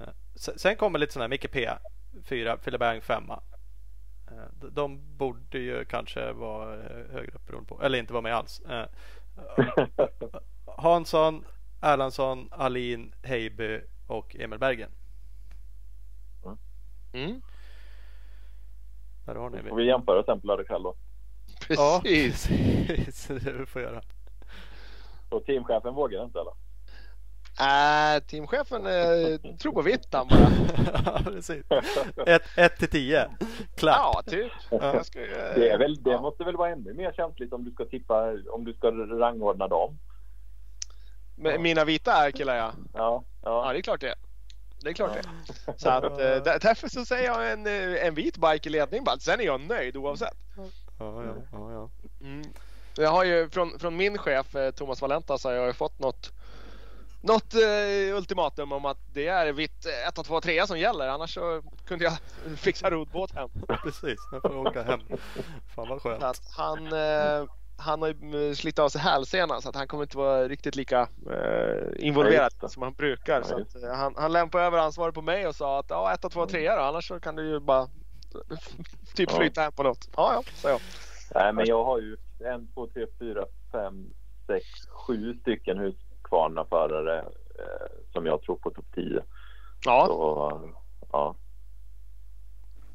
Eh, se- Sen kommer lite sådana här Micke P fyra, Filibang femma. Eh, De borde ju kanske vara eh, högre upp beroende på, eller inte vara med alls. Eh, Hansson, Erlandsson, Alin, Heiby och Emil Bergen. Mm. Där har ni Får vi jämföra sen på lördag kväll då. Ja, Precis. precis. Det vi får göra. Och teamchefen vågar inte eller? Äh, teamchefen eh, tror på vitt han bara. Ja, precis. Ett, ett till tio. Klapp. Ja, typ. Ja. Jag ska, eh, Det, är väl, det ja. måste väl vara ännu mer känsligt om du ska tippa, om du ska rangordna dem. Men Mina vita är killar ja. Ja, Ja, ja. det är klart det. Det är klart det. Så att, eh, där- därför så säger jag en, eh, en vit bike i ledning bara. Sen är jag nöjd oavsett. Ja, ja, ja, ja. Mm. Jag har ju från, från min chef eh, Thomas Valenta så har jag fått något något eh, ultimatum om att det är vitt 1, 2, 3 som gäller. Annars så kunde jag fixa rodbåt hem. Precis, jag får åka hem. Fan vad Så skönt. att han, eh, han har ju slitit av sig hälsenan så att han kommer inte vara riktigt lika eh, involverad Ja, som han brukar. Ja, att, eh, han, han lämpade över ansvaret på mig och sa att ja, 1, 2, 3 då. Annars så kan du ju bara typ flytta hem på något. Ja, ja, sa jag. Nej, men jag har ju en, två, tre, fyra, fem, sex, sju stycken Husqvarna-förare eh, som jag tror på topp 10. Ja, Så, ja.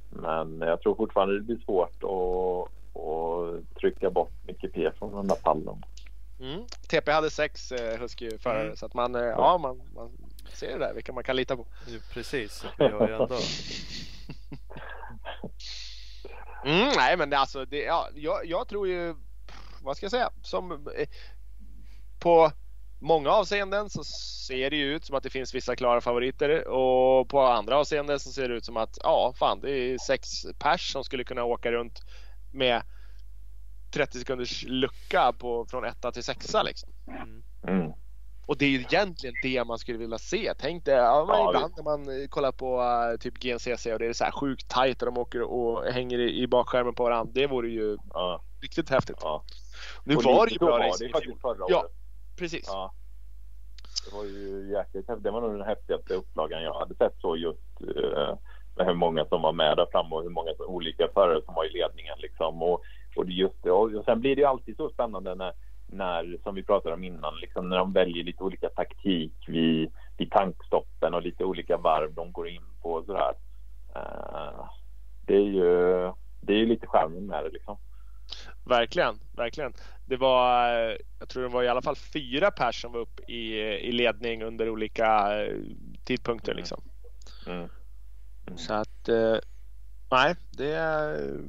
Men jag tror fortfarande det blir svårt att, att trycka bort Micke P från den där pallen. mm. TP hade sex eh, Husky-förare Mm. så att man, eh, ja, man, man ser det där vilka man kan lita på. Jo, Precis, vi har ju ändå... Mm, nej men det, alltså, det, ja, jag, jag tror ju, vad ska jag säga, som eh, på många avseenden så ser det ju ut som att det finns vissa klara favoriter och på andra avseenden så ser det ut som att ja, fan det är sex pers som skulle kunna åka runt med 30 sekunders lucka på, från etta till sexa liksom. Mm. Mm. Och det är ju egentligen det man skulle vilja se. Tänk dig, ja, Ja, ibland när man eh, kollar på eh, typ GNCC och det är så här sjukt tajt och de åker och hänger i, i bakskärmen på varandra. Det vore ju Ja, riktigt häftigt. Nu Och var det ju bra var racing det faktiskt förra Ja. året. Precis. Ja. Det var ju jäkligt häftigt. Det var nog den häftigaste upplagan jag hade sett så just eh, med hur många som var med där framme och hur många olika förare som var i ledningen liksom. Och, och just. Och, sen blir det ju alltid så spännande när, när som vi pratade om innan, liksom när de väljer lite olika taktik vid, vid tankstoppen och lite olika varv de går in på och sådär. Eh, det är ju det är ju lite charmen med det liksom. Verkligen, verkligen. Det var, jag tror det var i alla fall fyra pers som var uppe i, i ledning under olika eh, tidpunkter Mm. liksom. Mm. Så att, eh, nej, det är,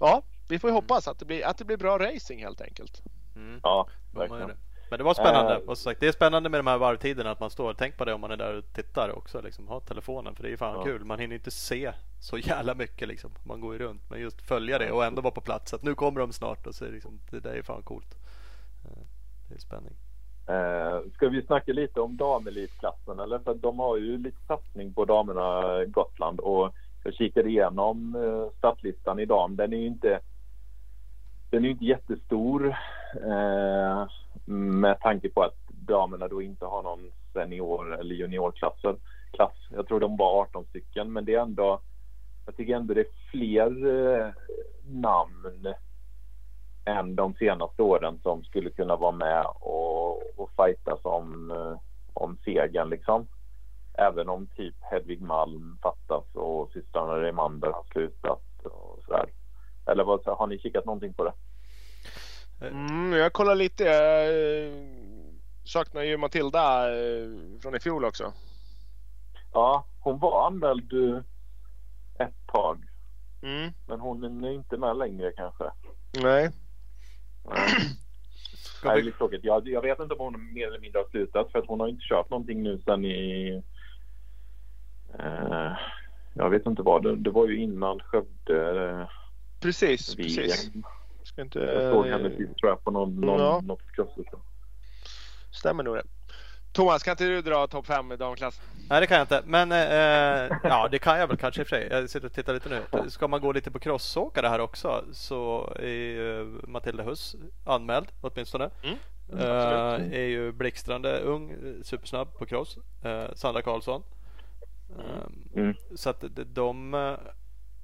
ja, vi får ju hoppas att det blir, att det blir bra racing helt enkelt. Mm. Ja, verkligen. Men det var spännande. Eh. Och som sagt, det är spännande med de här varvtiderna att man står. Tänk på det om man är där och tittar också. Liksom, ha telefonen för det är ju fan Ja. kul. Man hinner inte se så jävla mycket liksom. Man går ju runt. Men just följa det och ändå vara på plats. Att nu kommer de snart. Och så är det, liksom, det där är fan coolt. Eh, Det är spänning. Eh, ska vi snacka lite om damelitklassen eller? För de har ju lite satsning på damerna Gotland och jag kikade igenom eh, startlistan i dam. Den är ju inte den är inte jättestor eh, med tanke på att damerna då inte har någon senior eller juniorklasser. Klass. Jag tror de var 18 stycken men det är ändå jag tycker ändå det är fler eh, namn än de senaste åren som skulle kunna vara med och, och fightas om, eh, om segern liksom. Även om typ Hedvig Malm fattas och systrarna Reimander har slutat och sådär. Eller vad, har ni kikat någonting på det? Mm, jag kollar lite. Jag eh, saknar ju Matilda eh, från i fjol också. Ja, hon var anmäld ett tag. Mm. Men hon är inte med längre kanske. Nej. Det är lite tråkigt. Jag, jag vet inte om hon mer eller mindre har slutat för att hon har inte kört någonting nu sen i... Eh, jag vet inte vad. Det, det var ju innan Skövde eh, Precis, precis. VM. Ska inte, Jag såg henne eh, sist tror jag på någon, någon, ja. något crossfit. stämmer nog det. Thomas, kan inte du dra topp 5 i damklass? nej det kan jag inte. Men eh, ja det kan jag väl kanske i och för sig. Jag sitter och tittar lite nu. Ska man gå lite på crossåkare här också så är ju Matilda Huss anmäld åtminstone. Mm, Eh, är ju blixtrande ung, eh, supersnabb på cross. Eh, Sandra Karlsson. Eh, Mm. Så att de, de eh,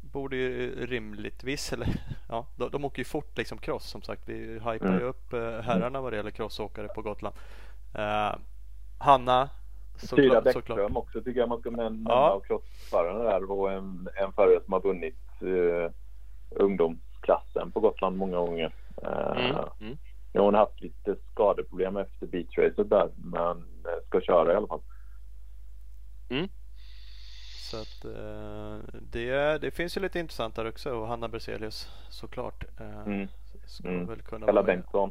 borde ju rimligtvis, eller ja, de, de åker ju fort liksom cross som sagt. Vi hypar ju Mm. upp eh, herrarna vad det gäller crossåkare på Gotland. Hanna Tyra såklart, Bäckström såklart. också tycker jag man ska nämna Ja. av crossförarna där och en, en förare som har vunnit eh, ungdomsklassen på Gotland många gånger. Eh, Mm. Mm. Nu har hon haft lite skadeproblem efter beachracet där men eh, ska köra i alla fall. Så att eh, det, det finns ju lite intressant där också och Hanna Berzelius såklart. Eh, Mm. Ska Mm. väl kunna Ella. Bengtsson.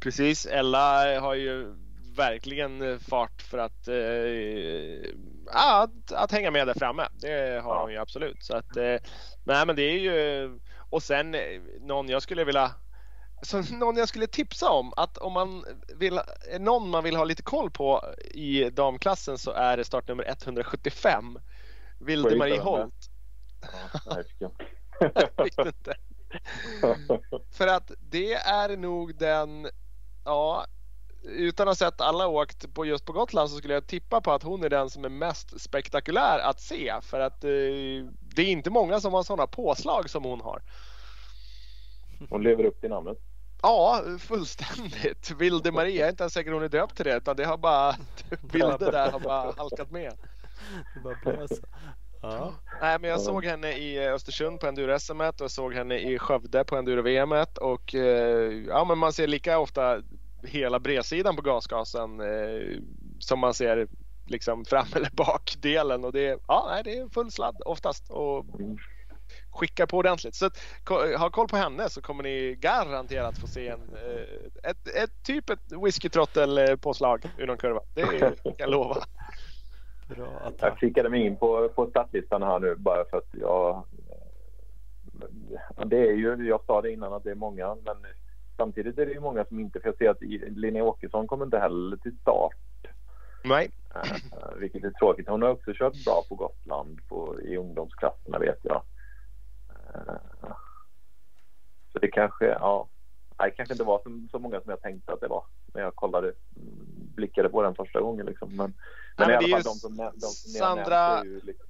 Precis, Ella har ju verkligen eh, fart för att, eh, att, att hänga med där framme. Det har Ja. hon ju absolut. Så att, eh, nej men det är ju, och sen eh, någon jag skulle vilja så någon jag skulle tipsa om att om man vill, någon man vill ha lite koll på i damklassen så är det startnummer 175. Vilde Får jag Marie gissa vem det är? Holt. Ja, jag fick jag. Vet inte. För att det är nog den, ja, utan att ha sett alla åkt på just på Gotland så skulle jag tippa på att hon är den som är mest spektakulär att se. För att eh, det är inte många som har sådana påslag som hon har. Hon lever upp till namnet. Ja, fullständigt. Vilde Maria, jag är inte ens säker hon är döpt till det utan det har bara, Vilde där har bara halkat med. Ja. Nej, men jag såg henne i eh, Östersund på enduro-SM och jag såg henne i Skövde på enduro-VM och eh, ja, men man ser lika ofta hela bredsidan på gasgasen eh, som man ser liksom fram eller bakdelen och det är, ja, nej, det är full sladd oftast och skickar på ordentligt. Så att, ha koll på henne så kommer ni garanterat få se en, eh, ett, ett typ ett whiskytrottel-påslag ur någon kurva. Det kan jag lova. Bra Jag kikade mig in på, på startlistan här nu bara för att jag... Det är ju, jag sa det innan att det är många, men samtidigt är det ju många som inte... För jag ser att Linnea Åkesson kommer inte heller till start, Nej, eh, vilket är tråkigt. Hon har också kört bra på Gotland på, i ungdomsklasserna vet jag. Eh, Så det kanske, ja... Nej, kanske inte var så, så många som jag tänkte att det var när jag kollade, mm, blickade på den första gången liksom. Men, men, men i alla fall de som, de som Sandra- ju liksom,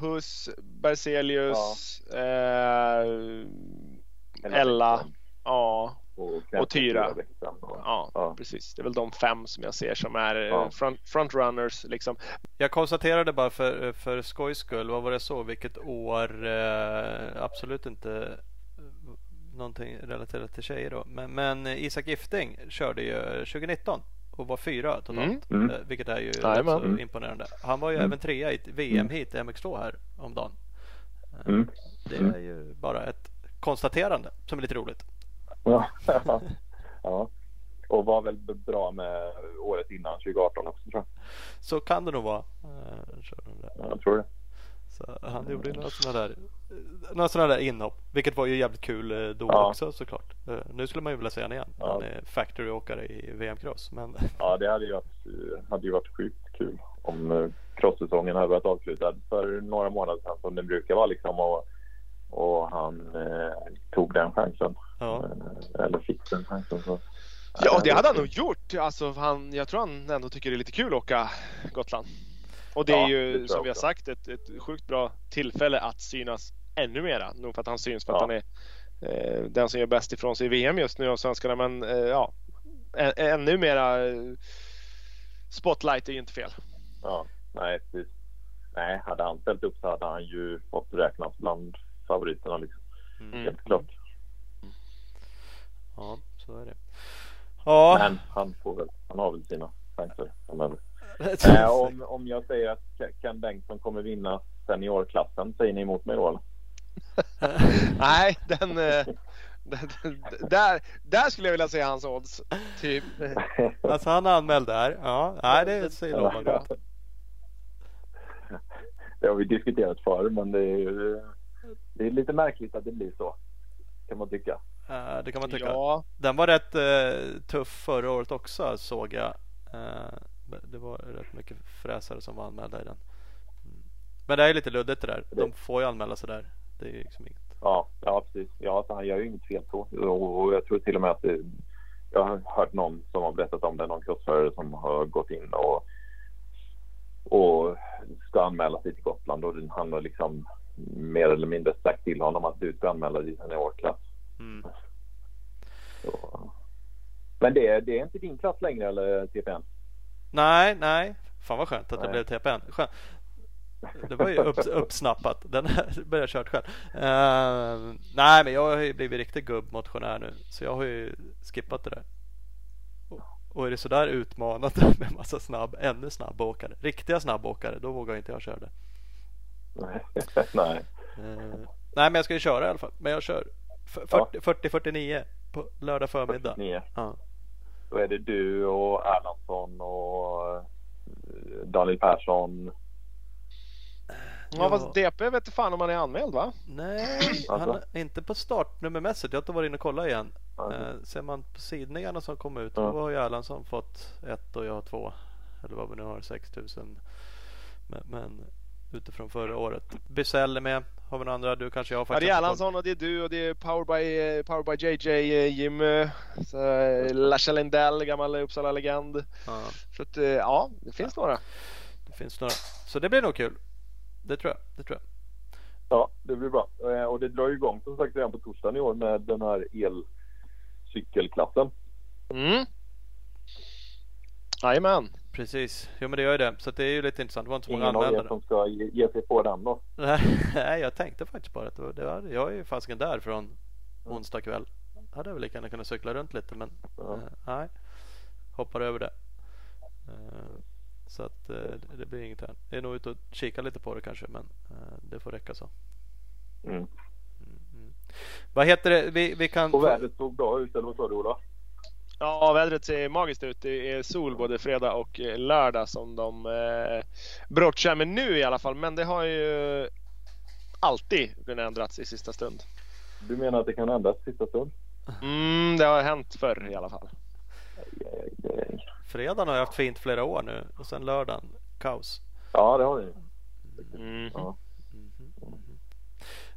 Hus, Berzelius, eh, Ella, ja, och, och Tyra. Och- ja, Ja. precis. Det är väl de fem som jag ser som är eh, Ja. front, frontrunners liksom. Jag konstaterade bara för, för skojs skull, vad var det så, vilket år, eh, absolut inte eh, någonting relaterat till tjejer då. Men, men Isak Gifting körde ju 2019 och var fyra totalt. Mm. Mm. Vilket är ju Mm. imponerande. Han var ju Mm. även trea i VM-hit i MX2 här om dagen. Mm. Det Mm. är ju bara ett konstaterande som är lite roligt. Ja. ja. Och var väl bra med året innan, 2018 också tror jag. Så kan det nog vara. Eh. Ja, Jag tror det. Så han gjorde ju några sådana där, några sådana där inhopp. Vilket var ju jävligt kul eh, då Ja. också såklart. Eh, Nu skulle man ju vilja se honom igen. Ja. Han är factory-åkare i VM-cross. Men Ja, det hade ju varit, hade ju varit sjukt kul om eh, cross-säsongen hade varit avslutad för några månader sedan som det brukar vara liksom. Och, och han eh, tog den chansen. Ja, eller fick den chansen. Så. Ja, det hade han nog gjort. Alltså, han, jag tror han ändå tycker det är lite kul att åka Gotland. Och det är Ja, det ju jag som vi har sagt ett, ett sjukt bra tillfälle att synas ännu mera. Nog för att han syns för att Ja. han är eh, den som gör bäst ifrån sig i VM just nu av svenskarna. Men eh, ja, ä, ännu mera eh, spotlight är ju inte fel. Ja, nej precis. Nej, hade han ställt upp så hade han ju fått räknas bland favoriterna liksom. mm. Helt klart. Ja, så är det. Ja, Men han får väl, han har väl sina chanser. Eh, om, om jag säger att Ke- Ken Bengtsson kommer vinna seniorklassen, säger ni emot mig då eller? Nej, den, eh, den, där, där skulle jag vilja se hans odds. Typ. alltså han är anmäld där. Ja, nej det säger lovande. Det har vi diskuterat förr, men det är, det är lite märkligt att det blir så. Kan man tycka. Eh, Det kan man tycka. Ja, Den var rätt eh, tuff förra året också såg jag. Eh, det var rätt mycket fräsare som var anmälda i den. Mm. Men det är lite luddigt det där. De får ju anmäla sig där. Det är liksom inget. Ja, ja precis. Ja, så han gör ju inget fel på. Och, och jag tror till och med att det, jag har hört någon som har berättat om det, någon crossförare som har gått in och, och ska anmäla sig till Gotland och han har liksom mer eller mindre sagt till honom att du ska anmäla dig till seniorklass. Mm. Så. Men det, det är inte din klass längre eller TPN? Nej, nej. Fan vad skönt att det Nej. blev TPN. Skönt. Det var ju upp, uppsnappat. Den börjar jag kört själv. Eh, nej, men jag har ju blivit riktig gubbmotionär nu. Så jag har ju skippat det där. Och, och är det sådär utmanat med massa snabb, ännu snabbåkare, riktiga snabbåkare, då vågar inte jag köra det. Nej. Nej. Eh, nej, men jag ska ju köra i alla fall. Men jag kör f- Ja. 40 40-49 på lördag förmiddag. 49. Ja. Då är det du och Erlandsson och eh, Daniel Persson. ja fast DP vet inte fan om han är anmäld va? Nej, han Alltså? är inte på startnummermässigt. Jag har inte varit inne och kollat igen. Eh, ser man på sidningarna som kom ut Ja. då har ju Erlandsson fått ett och jag har två. Eller vad vi nu har, 6000. Men, men utifrån förra året. Bysell är med. Har vi några andra? Du kanske jag har Ja, faktiskt det är. Erlandsson och det är du och det är Power by, eh, Power by JJ, eh, Jimmy, eh, Larsa Lindell, gammal Uppsala-legend. Ja, Så att, ja, det finns några. det finns några. Så det blir nog kul. Det tror jag. Det tror jag. Ja, det blir bra. Och det drar ju igång som sagt redan på torsdagen i år med den här elcykelklassen. Mm. Jajamän. Precis, jo men det gör ju det. Så det är ju lite intressant. Det var inte så många Ingen er användare. som ska ge, ge sig på den då. Nej, jag tänkte faktiskt bara att det det var, jag är ju fasiken där från onsdag kväll. Hade jag väl lika gärna kunnat cykla runt lite men Ja. eh, nej. Hoppar över det. Eh, så att eh, det- det blir inget här. Jag är nog ute och kika lite på det kanske men det får räcka så. Mm. Vad heter det? Vi, vi kan... Och vädret såg bra ut, eller vad sa du Ola? Ja, vädret ser magiskt ut. Det är sol både fredag och eh, lördag som de eh, brottar med nu i alla fall. Men det har ju alltid kunnat ändras i sista stund. Du menar att det kan ändras i sista stund? Mm, det har hänt förr i alla fall. Fredagen har jag haft fint flera år nu och sen lördagen kaos. Ja, det har ni. Mm. Ja.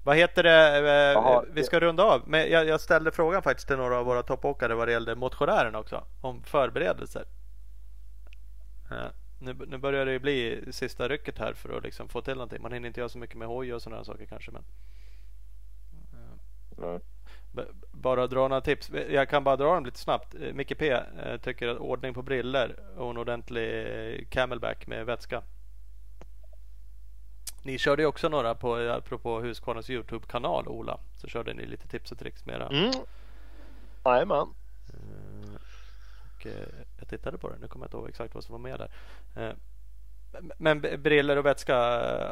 Vad heter det? eh, Jaha, vi ska runda av. Men jag, jag ställde frågan faktiskt till några av våra toppåkare vad det gällde motionären också. Om förberedelser. Eh, nu, nu börjar det ju bli sista rycket här för att liksom få till någonting. Man hinner inte göra så mycket med hoj och sådana saker kanske. Men bara dra några tips. Jag kan bara dra dem lite snabbt. Eh, Micke P eh, tycker att ordning på briller och en ordentlig eh, camelback med vätska. Ni körde ju också några på, apropå Husqvarnas Youtube-kanal Ola. Så körde ni lite tips och tricks med era. Mm. Jajamän. Eh, Och, eh, jag tittade på det. Nu kommer jag inte ihåg exakt vad som var med där. Eh, Men briller och vätska,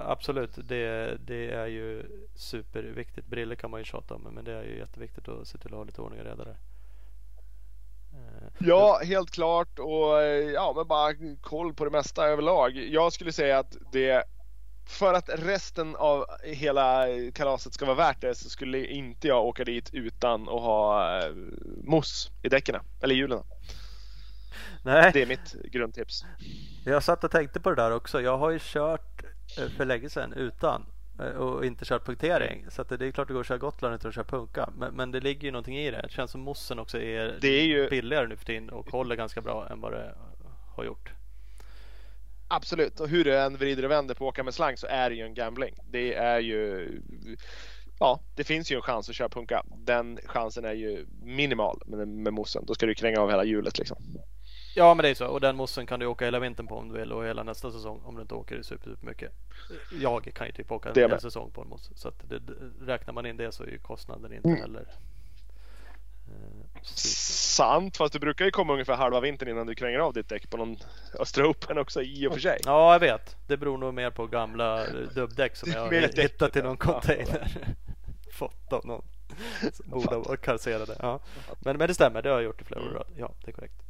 absolut. Det, det är ju superviktigt. Briller kan man ju tjata om, men det är ju jätteviktigt att se till att ha lite ordning och reda där. Ja, helt klart. Och ja, men bara koll på det mesta överlag. Jag skulle säga att det för att resten av hela kalaset ska vara värt det så skulle inte jag åka dit utan att ha eh, mousse i däcken. Eller hjulen. Nej, Det är mitt grundtips. jag satt och tänkte på det där också. Jag har ju kört eh, för länge sedan utan eh, och inte kört punktering. Så det är klart det går att köra Gotland utan att köra punka. Men, men det ligger ju någonting i det. Det känns som mossen också är, Det är ju- billigare nu för tiden och håller ganska bra än vad det har gjort. Absolut, och hur du än vrider och vänder på att åka med slang så är det ju en gambling. Det är ju... Ja, det finns ju en chans att köra punka. Den chansen är ju minimal med, med mossen. Då ska du kränga av hela hjulet liksom. Ja men det är så och den mossen kan du åka hela vintern på om du vill och hela nästa säsong om du inte åker super, super mycket. Jag kan ju typ åka en säsong på en moss. Så att det, räknar man in det så är ju kostnaden inte Mm. heller. Sant, fast du brukar ju komma ungefär halva vintern innan du kränger av ditt däck på någon Östra Open också i och för sig. Ja jag vet. Det beror nog mer på gamla eh, dubbdäck som jag har hittat i någon container. Fått av någon. Som borde ha kasserat det. Ja. Men, men det stämmer, det har jag gjort i flera år. i rad. Ja, det är korrekt.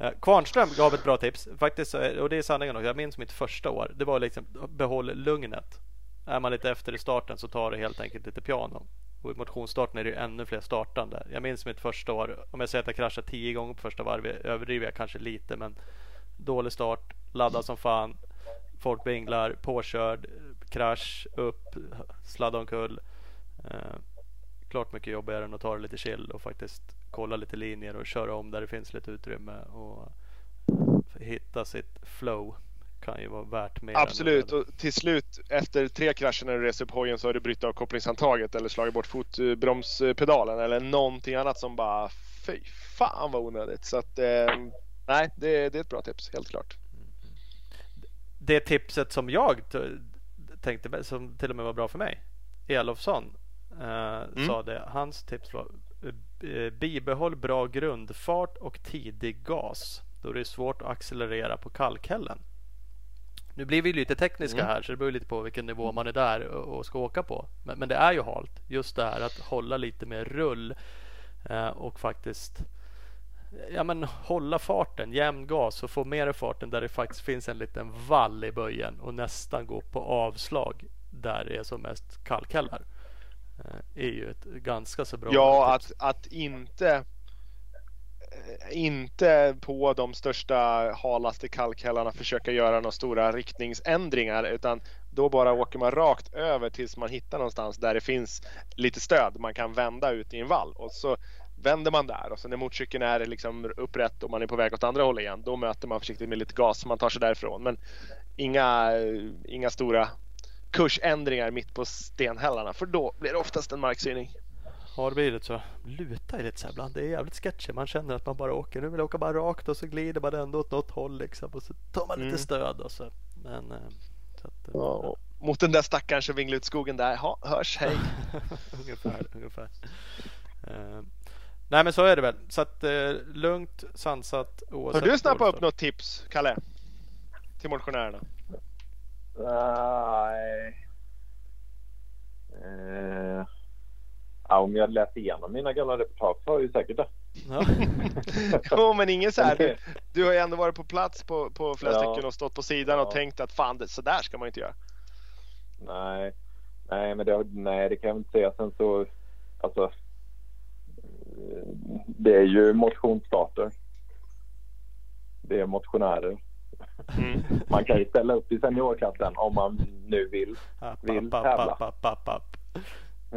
Eh, Kvarnström gav ett bra tips. Faktiskt, eh, och det är sanningen också. Jag minns mitt första år. Det var liksom behåll lugnet. Är man lite efter i starten så tar det helt enkelt lite piano. Och i motionsstarten är det ju ännu fler startande. Jag minns mitt första år. Om jag säger att jag kraschade tio gånger på första varvet överdriver jag kanske lite. Men dålig start, laddad som fan. Folk binglar, påkörd, krasch, upp, sladda omkull. Eh, klart mycket jobbigare än att ta det lite chill och faktiskt kolla lite linjer och köra om där det finns lite utrymme och hitta sitt flow kan ju vara värt mer. Absolut, och till slut efter tre krascher när du reser upp hojen så har du brutit av kopplingshandtaget eller slagit bort fotbromspedalen eller någonting annat som bara fy fan vad onödigt. Så att eh, nej, det, det är ett bra tips, helt klart. Det tipset som jag tänkte som till och med var bra för mig. Elofsson eh, sa det. Hans tips var eh, bibehåll bra grundfart och tidig gas. Då är det svårt att accelerera på kalkhällen. Nu blir vi lite tekniska Mm. här så det beror lite på vilken nivå man är där och ska åka på. Men, men det är ju halt. Just det här att hålla lite mer rull eh, och faktiskt ja, men hålla farten, jämn gas och få mer farten där det faktiskt finns en liten vall i böjen och nästan gå på avslag där det är som mest kalkhällar. Eh, är ju ett ganska så bra Ja, att, att inte inte på de största halaste kalkhällarna försöka göra några stora riktningsändringar utan då bara åker man rakt över tills man hittar någonstans där det finns lite stöd man kan vända ut i en vall och så vänder man där och sen när motorcykeln är liksom upprätt och man är på väg åt andra hållet igen då möter man försiktigt med lite gas så man tar sig därifrån men inga, inga stora kursändringar mitt på stenhällarna för då blir det oftast en marksyning har det blivit så. Lutar ju lite så här ibland. Det är jävligt sketchy. Man känner att man bara åker. Nu vill jag åka bara rakt och så glider man ändå åt något håll liksom. Och så tar man lite Mm. stöd och så. Men eh, så att, eh, Ja, och mot den där stackaren som vinglar ut skogen där. Ja, hörs, hej. ungefär, ungefär. Eh, nej men så är det väl. Så att eh, lugnt, sansat. Har du snappat upp något tips, Kalle? Till motionärerna? Nej. Eh, ja, om jag läser igenom mina gamla reportage så har jag ju säkert det. Ja. Jo, men ingen så här. Du, du har ju ändå varit på plats på, på flera Ja. stycken och stått på sidan och tänkt att fan, det, så där ska man inte göra. Nej, nej, men det, nej, det kan jag inte säga. Sen så, alltså, det är ju motionsstarter. Det är motionärer. Mm. Man kan ju ställa upp i seniorklassen om man nu vill. Vill tävla.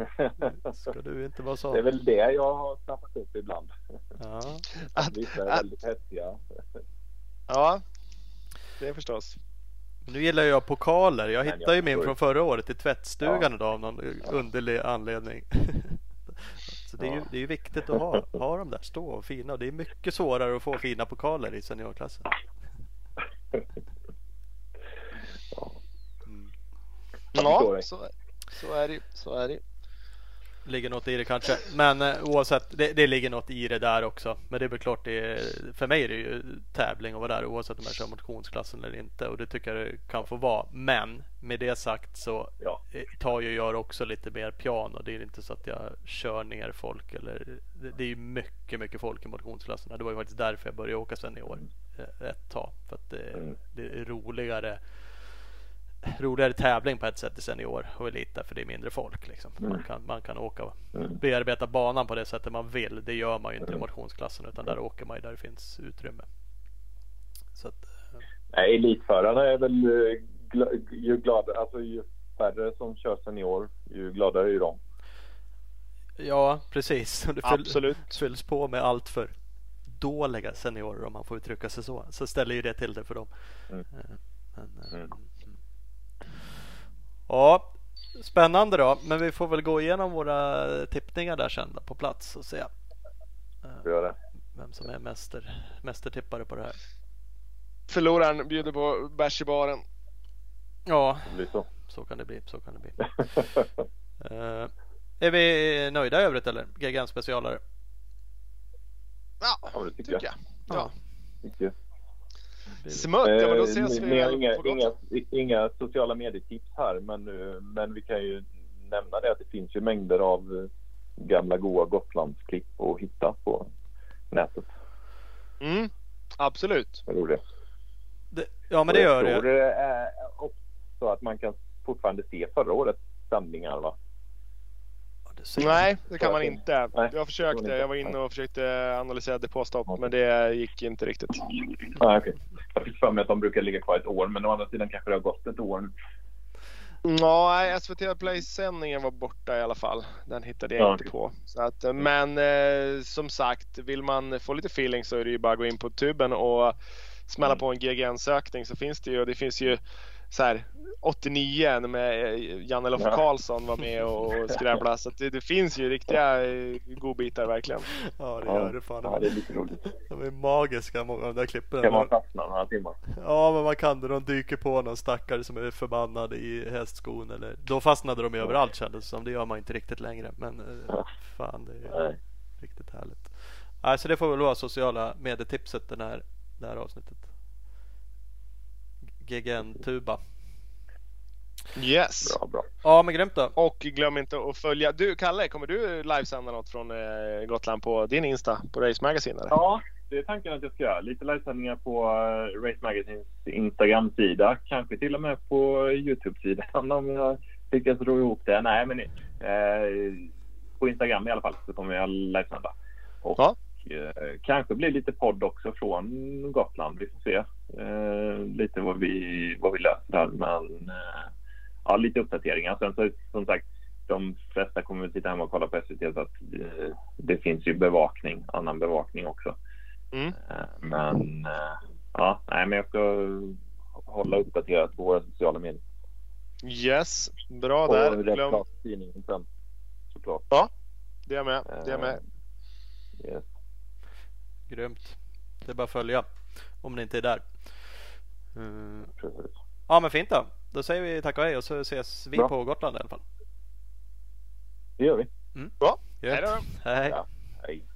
App. Ska du inte vara så? Det är väl det jag har snappat upp ibland. Ja. Att- Vissa är att- väldigt hetsiga. Ja, det förstås. Nu gillar jag pokaler. Jag hittade ju min från förra året i tvättstugan Ja. idag av någon underlig anledning. Så det är, ju, det är ju viktigt att ha, ha dem där, stå och fina. Och det är mycket svårare att få fina pokaler i seniorklassen. Mm. Ja, så, så är det Så är det Ligger något i det kanske. Men eh, oavsett, det, det ligger något i det där också. Men det är väl klart, det är, för mig är det ju tävling att vara där oavsett om jag kör motionsklassen eller inte. Och det tycker jag det kan få vara. Men med det sagt så Ja. eh, tar ju jag också lite mer piano. Det är inte så att jag kör ner folk. Eller, det, det är ju mycket, mycket folk i motionsklasserna. Det var ju faktiskt därför jag började åka senior eh, ett tag. För att det, Mm. det är roligare roligare tävling på ett sätt i senior och elit för det är mindre folk. Liksom. Man, Mm. kan, man kan åka och Mm. bearbeta banan på det sättet man vill. Det gör man ju inte i Mm. motionsklassen utan där åker man ju där det finns utrymme. Så att, eh, Nej, elitförarna är väl eh, ju gladare, alltså ju färre som kör senior, ju gladare är de. ja, precis. Det fyll, Absolut. fylls på med allt för dåliga seniorer om man får uttrycka sig så. Så ställer ju det till det för dem. Mm. Eh, Men, Mm. Ja, spännande då. Men vi får väl gå igenom våra tippningar där sen på plats och se eh, Så gör det. vem som är mäster, mästertippare på det här. Förloraren bjuder på bärs i baren. Ja, Det blir så. så kan det bli. Så kan det bli. Eh, är vi nöjda i övrigt eller? GGN specialare. Ja, Ja, det tycker tycker jag. jag. Ja. Mycket. Smutt, ja men då Eh, ses vi ni har på inga, inga, inga sociala medietips här men, eh, men vi kan ju nämna det att det finns ju mängder av eh, gamla goa Gotlandsklipp att hitta på nätet. Mm, absolut. Jag tror det. Det, ja men Och det jag gör det. tror det är också att man kan fortfarande se förra årets sändningar va? Nej, det kan man inte. Nej, Jag försökte. Jag var inne och försökte analysera depåstopp men det gick inte riktigt. Ah, okay. Jag fick för mig att de brukar ligga kvar ett år men å andra sidan kanske det har gått ett år nu. Nej, SVT Play-sändningen var borta i alla fall. Den hittade jag Ja, inte okej. på. Så att, men eh, som sagt, vill man få lite feeling så är det ju bara att gå in på tuben och smälla Mm. på en GGN-sökning så finns det ju. Det finns ju så här 89 med eh, Janne-Olof Ja. Karlsson var med och skrävlade. Så att det, det finns ju riktiga eh, godbitar verkligen. Ja det Ja, gör det fan. ja, det är lite roligt. De är magiska många av de där klippen. Kan man fastna några timmar. Ja men man kan det. De dyker på någon stackare som är förbannad i hästskon. Eller... Då fastnade de ju överallt kändes det som. Det gör man inte riktigt längre. Men eh, Ja. fan det är Nej. riktigt härligt. Alltså det får väl vara sociala medietipset den här, det här avsnittet. GGN-tuba. Yes! Bra, bra. Ja men grymt då. Och glöm inte att följa. Du Kalle, kommer du livesända något från eh, Gotland på din Insta på Race Magazine? Eller? Ja, det är tanken att jag ska göra. Lite livesändningar på uh, Race Magazines Instagram-sida. Kanske till och med på Youtube-sidan om jag lyckas ro ihop det. Nej, men eh, på Instagram i alla fall så kommer jag livesända. Och Ja. Eh, kanske blir lite podd också från Gotland. Vi får se eh, lite vad vi, vad vi löser där. Men eh, ja, lite uppdateringar. Sen så som sagt, de flesta kommer väl sitta hemma och kolla på SVT så att eh, det finns ju bevakning, annan bevakning också. Mm. Eh, Men eh, ja, nej, men jag ska hålla uppdaterat på våra sociala medier. Yes, bra Och där. rätt Glöm... tidningen sen såklart. Det är med. Det är med. Yes. Grymt. Det är bara att följa om ni inte är där. Mm. Precis. Ja men fint då. Då säger vi tack och hej och så ses vi Bra. på Gotland i alla fall. Det gör vi. Bra. Gött. Hej då. Hej. Ja. Hej.